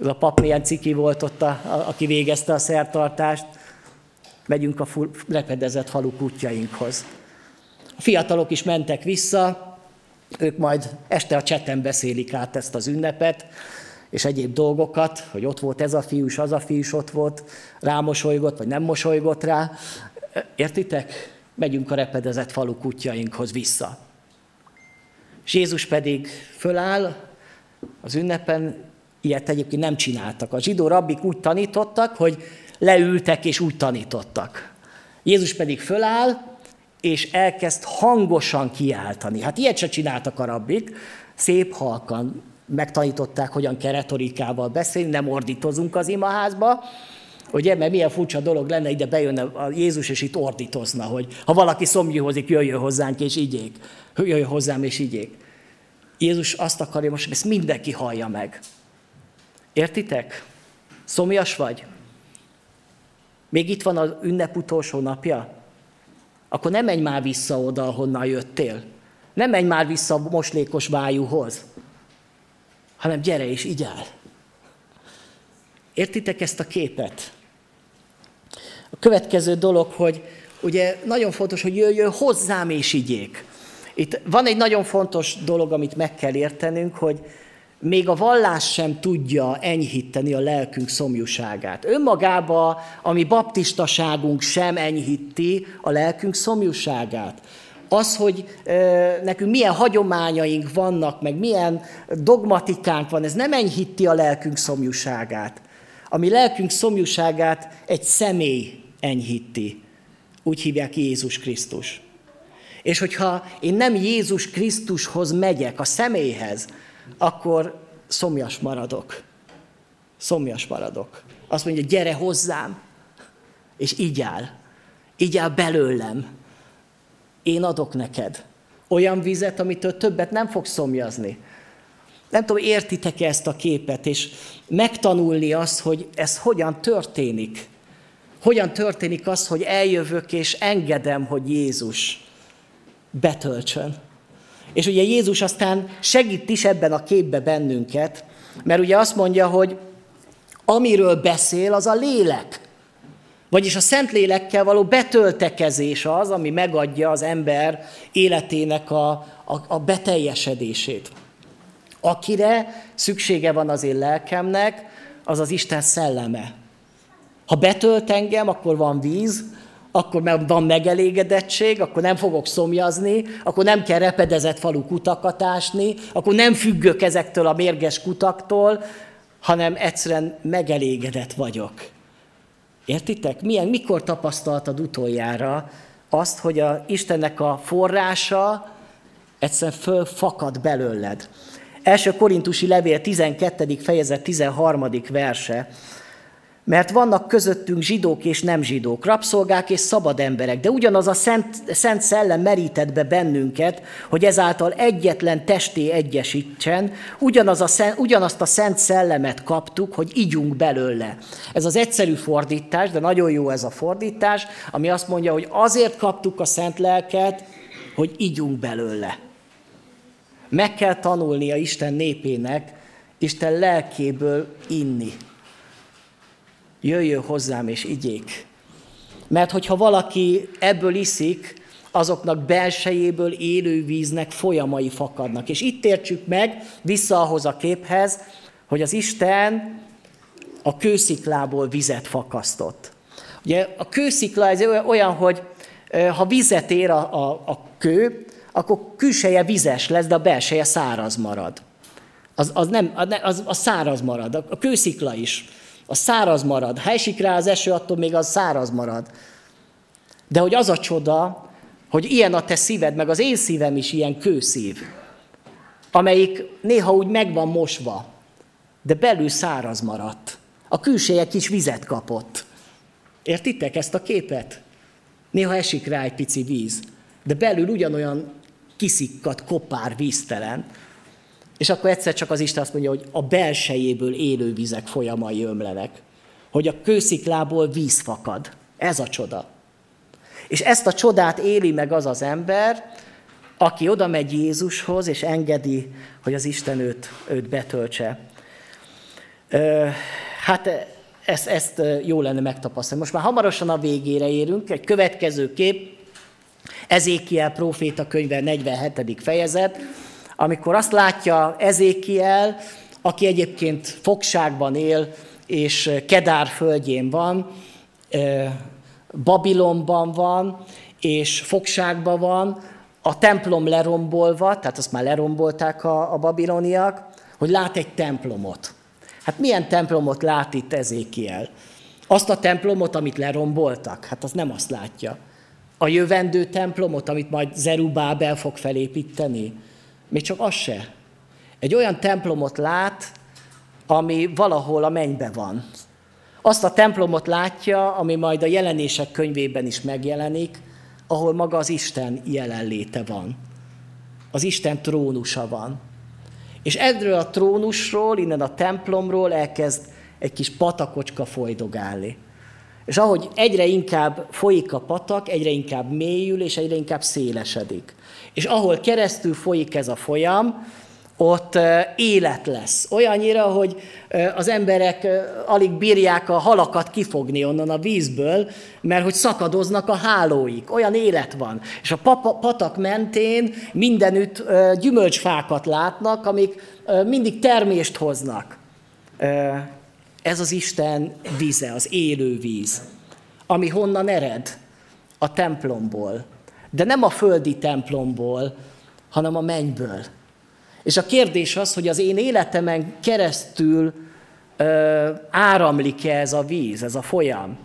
Ez a pap milyen ciki volt ott, a, a, aki végezte a szertartást. Megyünk a repedezett falu kutyainkhoz. A fiatalok is mentek vissza, ők majd este a cseten beszélik át ezt az ünnepet, és egyéb dolgokat, hogy ott volt ez a fiú, és az a fiú is ott volt, rámosolygott, vagy nem mosolygott rá. Értitek? Megyünk a repedezett falu kutyainkhoz vissza. És Jézus pedig föláll az ünnepen, ilyet egyébként nem csináltak. A zsidó rabbik úgy tanítottak, hogy leültek és úgy tanítottak. Jézus pedig föláll, és elkezd hangosan kiáltani. Hát ilyet se csináltak a rabbik, szép halkan megtanították, hogyan kell retorikával beszélni, nem ordítozunk az imaházba, Ugye, mert milyen furcsa dolog lenne, ide bejönne a Jézus, és itt ordítozna, hogy ha valaki szomjúhozik, jöjjön hozzánk, és igyék. Jöjjön hozzám, és igyék. Jézus azt akarja most, hogy ezt mindenki hallja meg. Értitek? Szomjas vagy? Még itt van az ünnep utolsó napja? Akkor nem menj már vissza oda, ahonnan jöttél. Nem menj már vissza a moslékos bájúhoz, hanem gyere és igyál. Értitek ezt a képet? A következő dolog, hogy ugye nagyon fontos, hogy jöjjön hozzám és igyék. Itt van egy nagyon fontos dolog, amit meg kell értenünk, hogy még a vallás sem tudja enyhíteni a lelkünk szomjúságát. Önmagába a mi baptistaságunk sem enyhíti a lelkünk szomjúságát. az, hogy nekünk milyen hagyományaink vannak, meg milyen dogmatikánk van, ez nem enyhíti a lelkünk szomjúságát. A mi lelkünk szomjúságát egy személy enyhíti. Úgy hívják Jézus Krisztus. És hogyha én nem Jézus Krisztushoz megyek, a személyhez, akkor szomjas maradok. Szomjas maradok. Azt mondja, gyere hozzám, és így áll. Így áll belőlem. Én adok neked olyan vizet, amitől többet nem fogsz szomjazni. Nem tudom, értitek-e ezt a képet, és megtanulni azt, hogy ez hogyan történik. Hogyan történik az, hogy eljövök és engedem, hogy Jézus betöltsön. És ugye Jézus aztán segít is ebben a képbe bennünket, mert ugye azt mondja, hogy amiről beszél, az a lélek. Vagyis a Szentlélekkel való betöltekezés az, ami megadja az ember életének a, a, a beteljesedését. Akire szüksége van az én lelkemnek, az az Isten szelleme. Ha betölt engem, akkor van víz, akkor van megelégedettség, akkor nem fogok szomjazni, akkor nem kell repedezett falu kutakat ásni, akkor nem függök ezektől a mérges kutaktól, hanem egyszerűen megelégedett vagyok. Értitek? Milyen, mikor tapasztaltad utoljára azt, hogy a Istennek a forrása egyszerűen fölfakad belőled? Első Korintusi levél 12. fejezet 13. verse. Mert vannak közöttünk zsidók és nem zsidók, rabszolgák és szabad emberek, de ugyanaz a szent, szent szellem merített be bennünket, hogy ezáltal egyetlen testé egyesítsen, ugyanaz a ugyanazt a szent szellemet kaptuk, hogy ígyunk belőle. Ez az egyszerű fordítás, de nagyon jó ez a fordítás, ami azt mondja, hogy azért kaptuk a szent lelket, hogy ígyunk belőle. Meg kell tanulnia Isten népének, Isten lelkéből inni jöjjön hozzám és igyék. Mert hogyha valaki ebből iszik, azoknak belsejéből élő víznek folyamai fakadnak. És itt értsük meg, vissza ahhoz a képhez, hogy az Isten a kősziklából vizet fakasztott. Ugye a kőszikla ez olyan, hogy ha vizet ér a, a, a kő, akkor külseje vizes lesz, de a belseje száraz marad. Az, az, nem, az, az száraz marad, a kőszikla is a száraz marad. Ha esik rá az eső, attól még az száraz marad. De hogy az a csoda, hogy ilyen a te szíved, meg az én szívem is ilyen kőszív, amelyik néha úgy meg van mosva, de belül száraz maradt. A külseje kis vizet kapott. Értitek ezt a képet? Néha esik rá egy pici víz, de belül ugyanolyan kiszikkat, kopár, víztelen. És akkor egyszer csak az Isten azt mondja, hogy a belsejéből élő vizek folyamai ömlenek. Hogy a kősziklából víz fakad. Ez a csoda. És ezt a csodát éli meg az az ember, aki oda megy Jézushoz, és engedi, hogy az Isten őt, őt betöltse. Hát ezt, ezt jó lenne megtapasztalni. Most már hamarosan a végére érünk, egy következő kép, Ezékiel próféta könyve 47. fejezet, amikor azt látja Ezékiel, aki egyébként fogságban él, és Kedár földjén van, Babilonban van, és fogságban van, a templom lerombolva, tehát azt már lerombolták a, a babiloniak, hogy lát egy templomot. Hát milyen templomot lát itt Ezékiel? Azt a templomot, amit leromboltak? Hát az nem azt látja. A jövendő templomot, amit majd Zerubábel fog felépíteni? Még csak az se. Egy olyan templomot lát, ami valahol a mennybe van. Azt a templomot látja, ami majd a jelenések könyvében is megjelenik, ahol maga az Isten jelenléte van. Az Isten trónusa van. És erről a trónusról, innen a templomról elkezd egy kis patakocska folydogálni. És ahogy egyre inkább folyik a patak, egyre inkább mélyül, és egyre inkább szélesedik. És ahol keresztül folyik ez a folyam, ott élet lesz. Olyannyira, hogy az emberek alig bírják a halakat kifogni onnan a vízből, mert hogy szakadoznak a hálóik. Olyan élet van. És a patak mentén mindenütt gyümölcsfákat látnak, amik mindig termést hoznak. Ez az Isten víze, az élő víz, ami honnan ered? A templomból De nem a földi templomból, hanem a mennyből. És a kérdés az, hogy az én életemen keresztül ö, áramlik-e ez a víz, ez a folyam,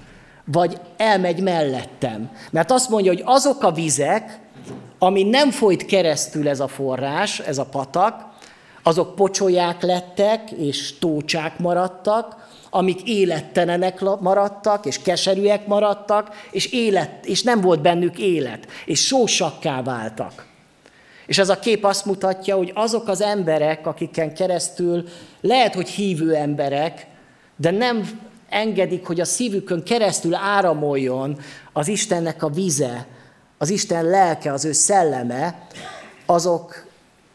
vagy elmegy mellettem. Mert azt mondja, hogy azok a vizek, ami nem folyt keresztül ez a forrás, ez a patak, azok pocsolyák lettek, és tócsák maradtak, amik élettelenek maradtak, és keserűek maradtak, és, élet, és nem volt bennük élet, és sósakká váltak. És ez a kép azt mutatja, hogy azok az emberek, akiken keresztül lehet, hogy hívő emberek, de nem engedik, hogy a szívükön keresztül áramoljon az Istennek a vize, az Isten lelke, az ő szelleme, azok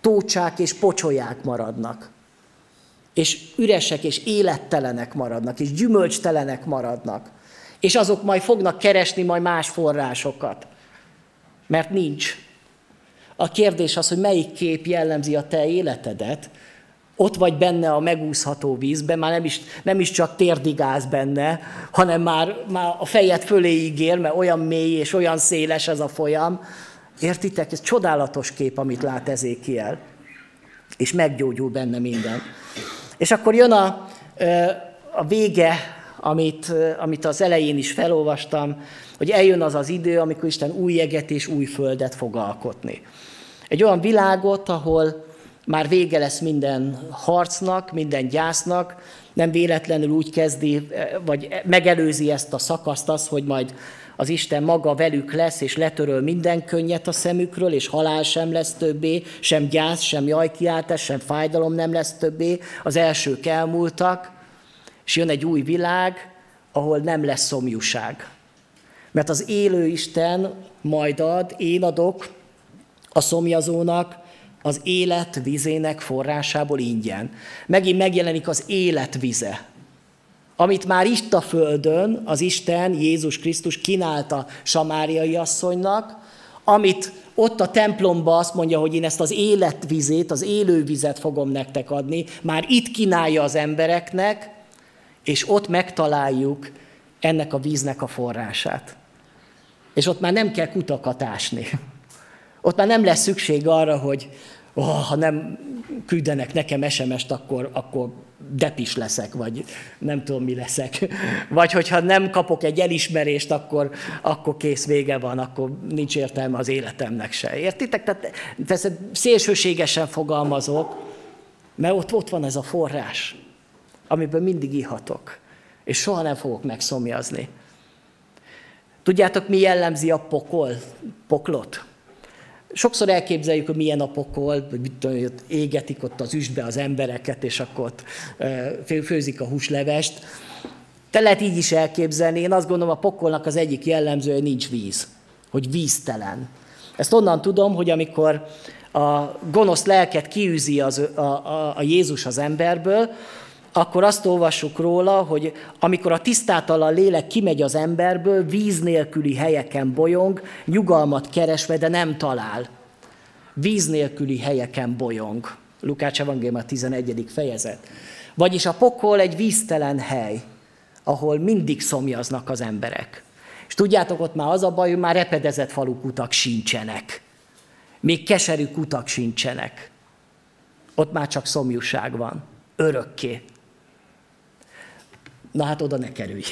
tócsák és pocsolyák maradnak. És üresek és élettelenek maradnak, és gyümölcstelenek maradnak. És azok majd fognak keresni majd más forrásokat. Mert nincs. A kérdés az, hogy melyik kép jellemzi a te életedet, ott vagy benne a megúszható vízben, már nem is, nem is csak térdigáz benne, hanem már, már a fejed föléig ér, mert olyan mély és olyan széles ez a folyam. Értitek? Ez csodálatos kép, amit lát Ezékiel. És meggyógyul benne minden. És akkor jön a, a vége, amit, amit az elején is felolvastam, hogy eljön az az idő, amikor Isten új jeget és új földet fog alkotni. Egy olyan világot, ahol már vége lesz minden harcnak, minden gyásznak, nem véletlenül úgy kezdi, vagy megelőzi ezt a szakaszt az, hogy majd az Isten maga velük lesz, és letöröl minden könnyet a szemükről, és halál sem lesz többé, sem gyász, sem jajkiáltás, sem fájdalom nem lesz többé, az elsők elmúltak, és jön egy új világ, ahol nem lesz szomjúság. Mert az élő Isten majd ad, én adok a szomjazónak, az élet vizének forrásából ingyen. Megint megjelenik az élet vize, amit már itt a földön az Isten, Jézus Krisztus kínálta samáriai asszonynak, amit ott a templomba azt mondja, hogy én ezt az életvizét, az élő vizet fogom nektek adni, már itt kínálja az embereknek, és ott megtaláljuk ennek a víznek a forrását. És ott már nem kell kutakat ásni. Ott már nem lesz szükség arra, hogy oh, ha nem küldenek nekem SMS-t, akkor, akkor depis leszek, vagy nem tudom, mi leszek. Vagy hogyha nem kapok egy elismerést, akkor, akkor kész vége van, akkor nincs értelme az életemnek se. Értitek? Tehát persze szélsőségesen fogalmazok, mert ott, ott van ez a forrás, amiből mindig ihatok, és soha nem fogok megszomjazni. Tudjátok, mi jellemzi a pokol, poklot? Sokszor elképzeljük, hogy milyen hogy égetik ott az üstbe az embereket, és akkor ott főzik a húslevest. Te lehet így is elképzelni. Én azt gondolom, a pokolnak az egyik jellemző, hogy nincs víz, hogy víztelen. Ezt onnan tudom, hogy amikor a gonosz lelket kiűzi az, a, a, a Jézus az emberből, akkor azt olvassuk róla, hogy amikor a tisztátalan lélek kimegy az emberből, víz nélküli helyeken bolyong, nyugalmat keresve, de nem talál. Víz nélküli helyeken bolyong. Lukács evangélium a 11. fejezet. Vagyis a pokol egy víztelen hely, ahol mindig szomjaznak az emberek. És tudjátok, ott már az a baj, hogy már repedezett falukutak sincsenek. Még keserű kutak sincsenek. Ott már csak szomjúság van. Örökké. Na hát oda ne kerülj.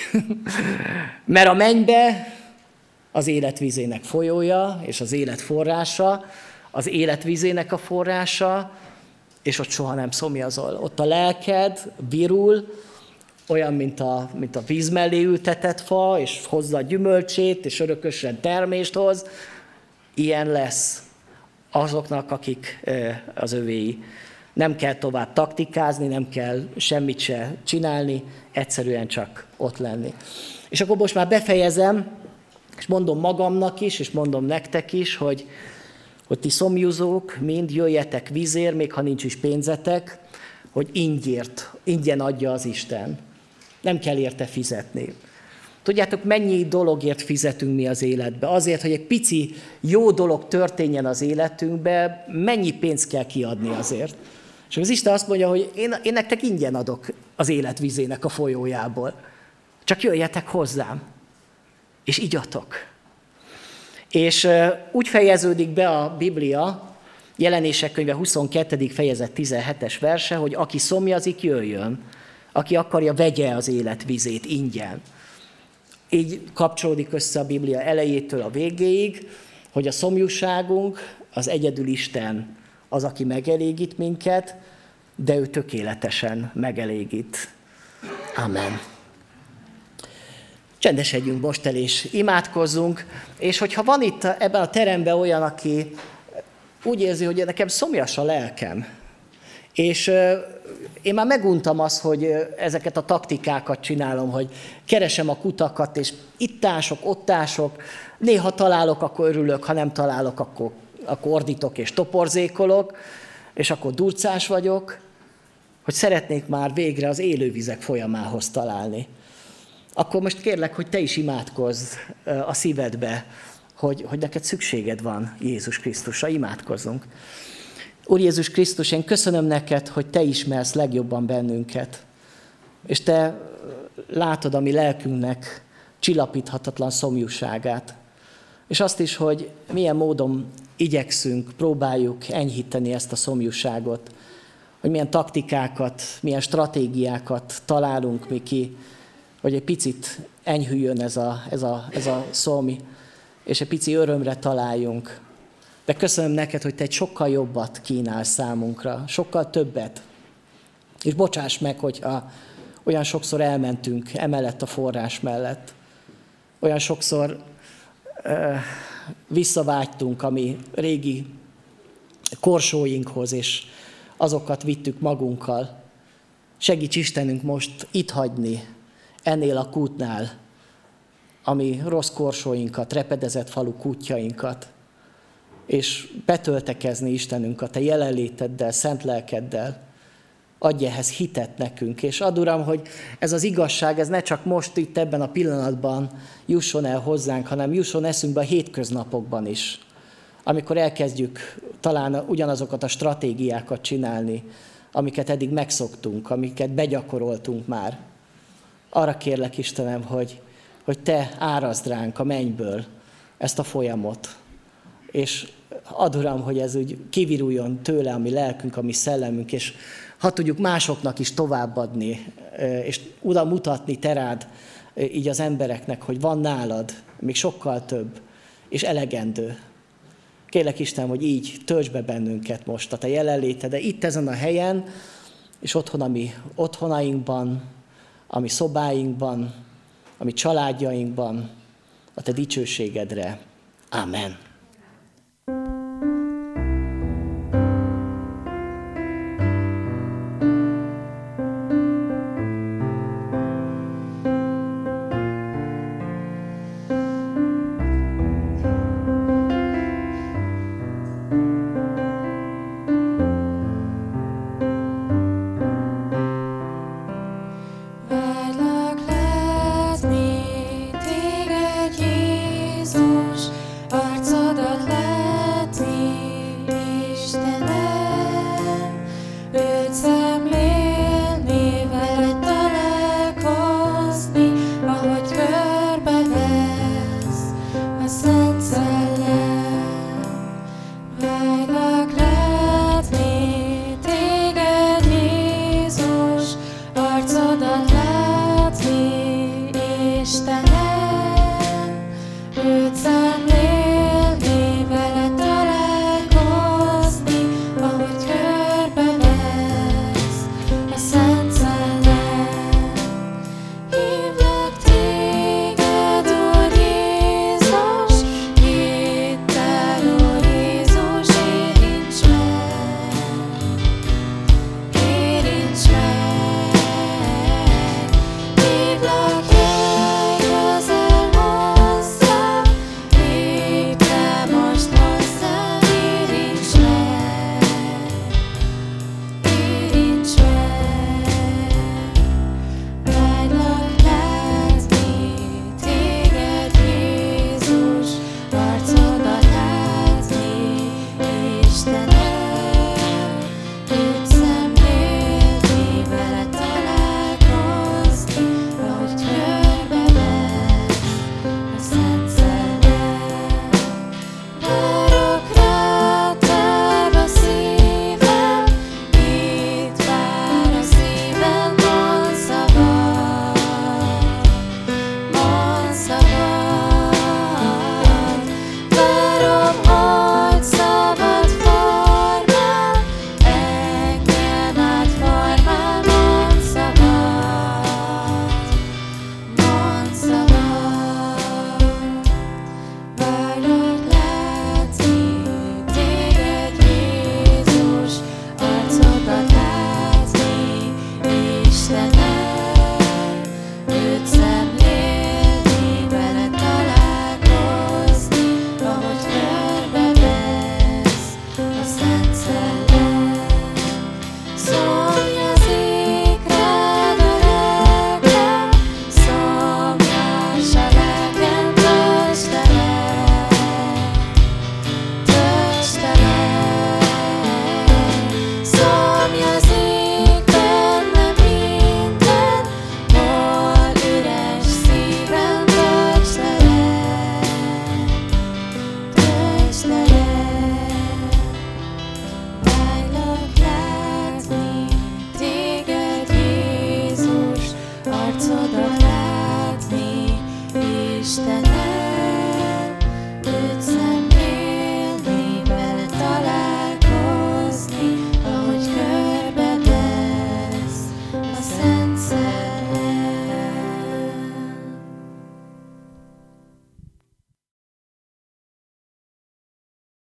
[laughs] Mert a mennybe az életvízének folyója, és az élet forrása, az életvízének a forrása, és ott soha nem szomjazol. Ott a lelked virul, olyan, mint a, mint a víz mellé ültetett fa, és hozza a gyümölcsét, és örökösen termést hoz. Ilyen lesz azoknak, akik az övéi. Nem kell tovább taktikázni, nem kell semmit se csinálni, egyszerűen csak ott lenni. És akkor most már befejezem, és mondom magamnak is, és mondom nektek is, hogy, hogy ti szomjúzók, mind jöjjetek vízért, még ha nincs is pénzetek, hogy ingyért, ingyen adja az Isten. Nem kell érte fizetni. Tudjátok, mennyi dologért fizetünk mi az életbe? Azért, hogy egy pici jó dolog történjen az életünkbe, mennyi pénzt kell kiadni azért? És az Isten azt mondja, hogy én, én nektek ingyen adok az életvizének a folyójából. Csak jöjjetek hozzám, és igyatok. És úgy fejeződik be a Biblia, jelenések könyve 22. fejezet 17-es verse, hogy aki szomjazik, jöjjön, aki akarja, vegye az élet vizét ingyen. Így kapcsolódik össze a Biblia elejétől a végéig, hogy a szomjúságunk az egyedül Isten az, aki megelégít minket, de ő tökéletesen megelégít. Amen. Csendesedjünk most el és imádkozzunk, és hogyha van itt ebben a teremben olyan, aki úgy érzi, hogy nekem szomjas a lelkem, és én már meguntam azt, hogy ezeket a taktikákat csinálom, hogy keresem a kutakat, és ittások, ottások, néha találok, akkor örülök, ha nem találok, akkor, akkor ordítok és toporzékolok, és akkor durcás vagyok, hogy szeretnék már végre az élővizek folyamához találni. Akkor most kérlek, hogy te is imádkozz a szívedbe, hogy, hogy neked szükséged van Jézus Krisztusra, imádkozzunk. Úr Jézus Krisztus, én köszönöm neked, hogy Te ismersz legjobban bennünket, és Te látod a mi lelkünknek csillapíthatatlan szomjúságát. És azt is, hogy milyen módon igyekszünk, próbáljuk enyhíteni ezt a szomjúságot, hogy milyen taktikákat, milyen stratégiákat találunk mi ki, hogy egy picit enyhüljön ez a, ez a, ez a szomj, és egy pici örömre találjunk, de köszönöm neked, hogy te egy sokkal jobbat kínálsz számunkra, sokkal többet. És bocsáss meg, hogyha olyan sokszor elmentünk emellett a forrás mellett. Olyan sokszor visszavágytunk a mi régi korsóinkhoz, és azokat vittük magunkkal. Segíts Istenünk most itt hagyni, ennél a kútnál, ami rossz korsóinkat, repedezett falu kútjainkat, és betöltekezni Istenünk a Te jelenléteddel, szent lelkeddel. Adj ehhez hitet nekünk, és ad Uram, hogy ez az igazság, ez ne csak most itt ebben a pillanatban jusson el hozzánk, hanem jusson eszünkbe a hétköznapokban is, amikor elkezdjük talán ugyanazokat a stratégiákat csinálni, amiket eddig megszoktunk, amiket begyakoroltunk már. Arra kérlek Istenem, hogy, hogy Te árazd ránk a mennyből ezt a folyamot, és ad Uram, hogy ez úgy kiviruljon tőle a mi lelkünk, a mi szellemünk, és ha tudjuk másoknak is továbbadni, és oda mutatni terád így az embereknek, hogy van nálad még sokkal több, és elegendő. Kérlek Isten, hogy így töltsd be bennünket most a Te jelenléte, de itt ezen a helyen, és otthon a mi otthonainkban, a mi szobáinkban, a mi családjainkban, a Te dicsőségedre. Amen.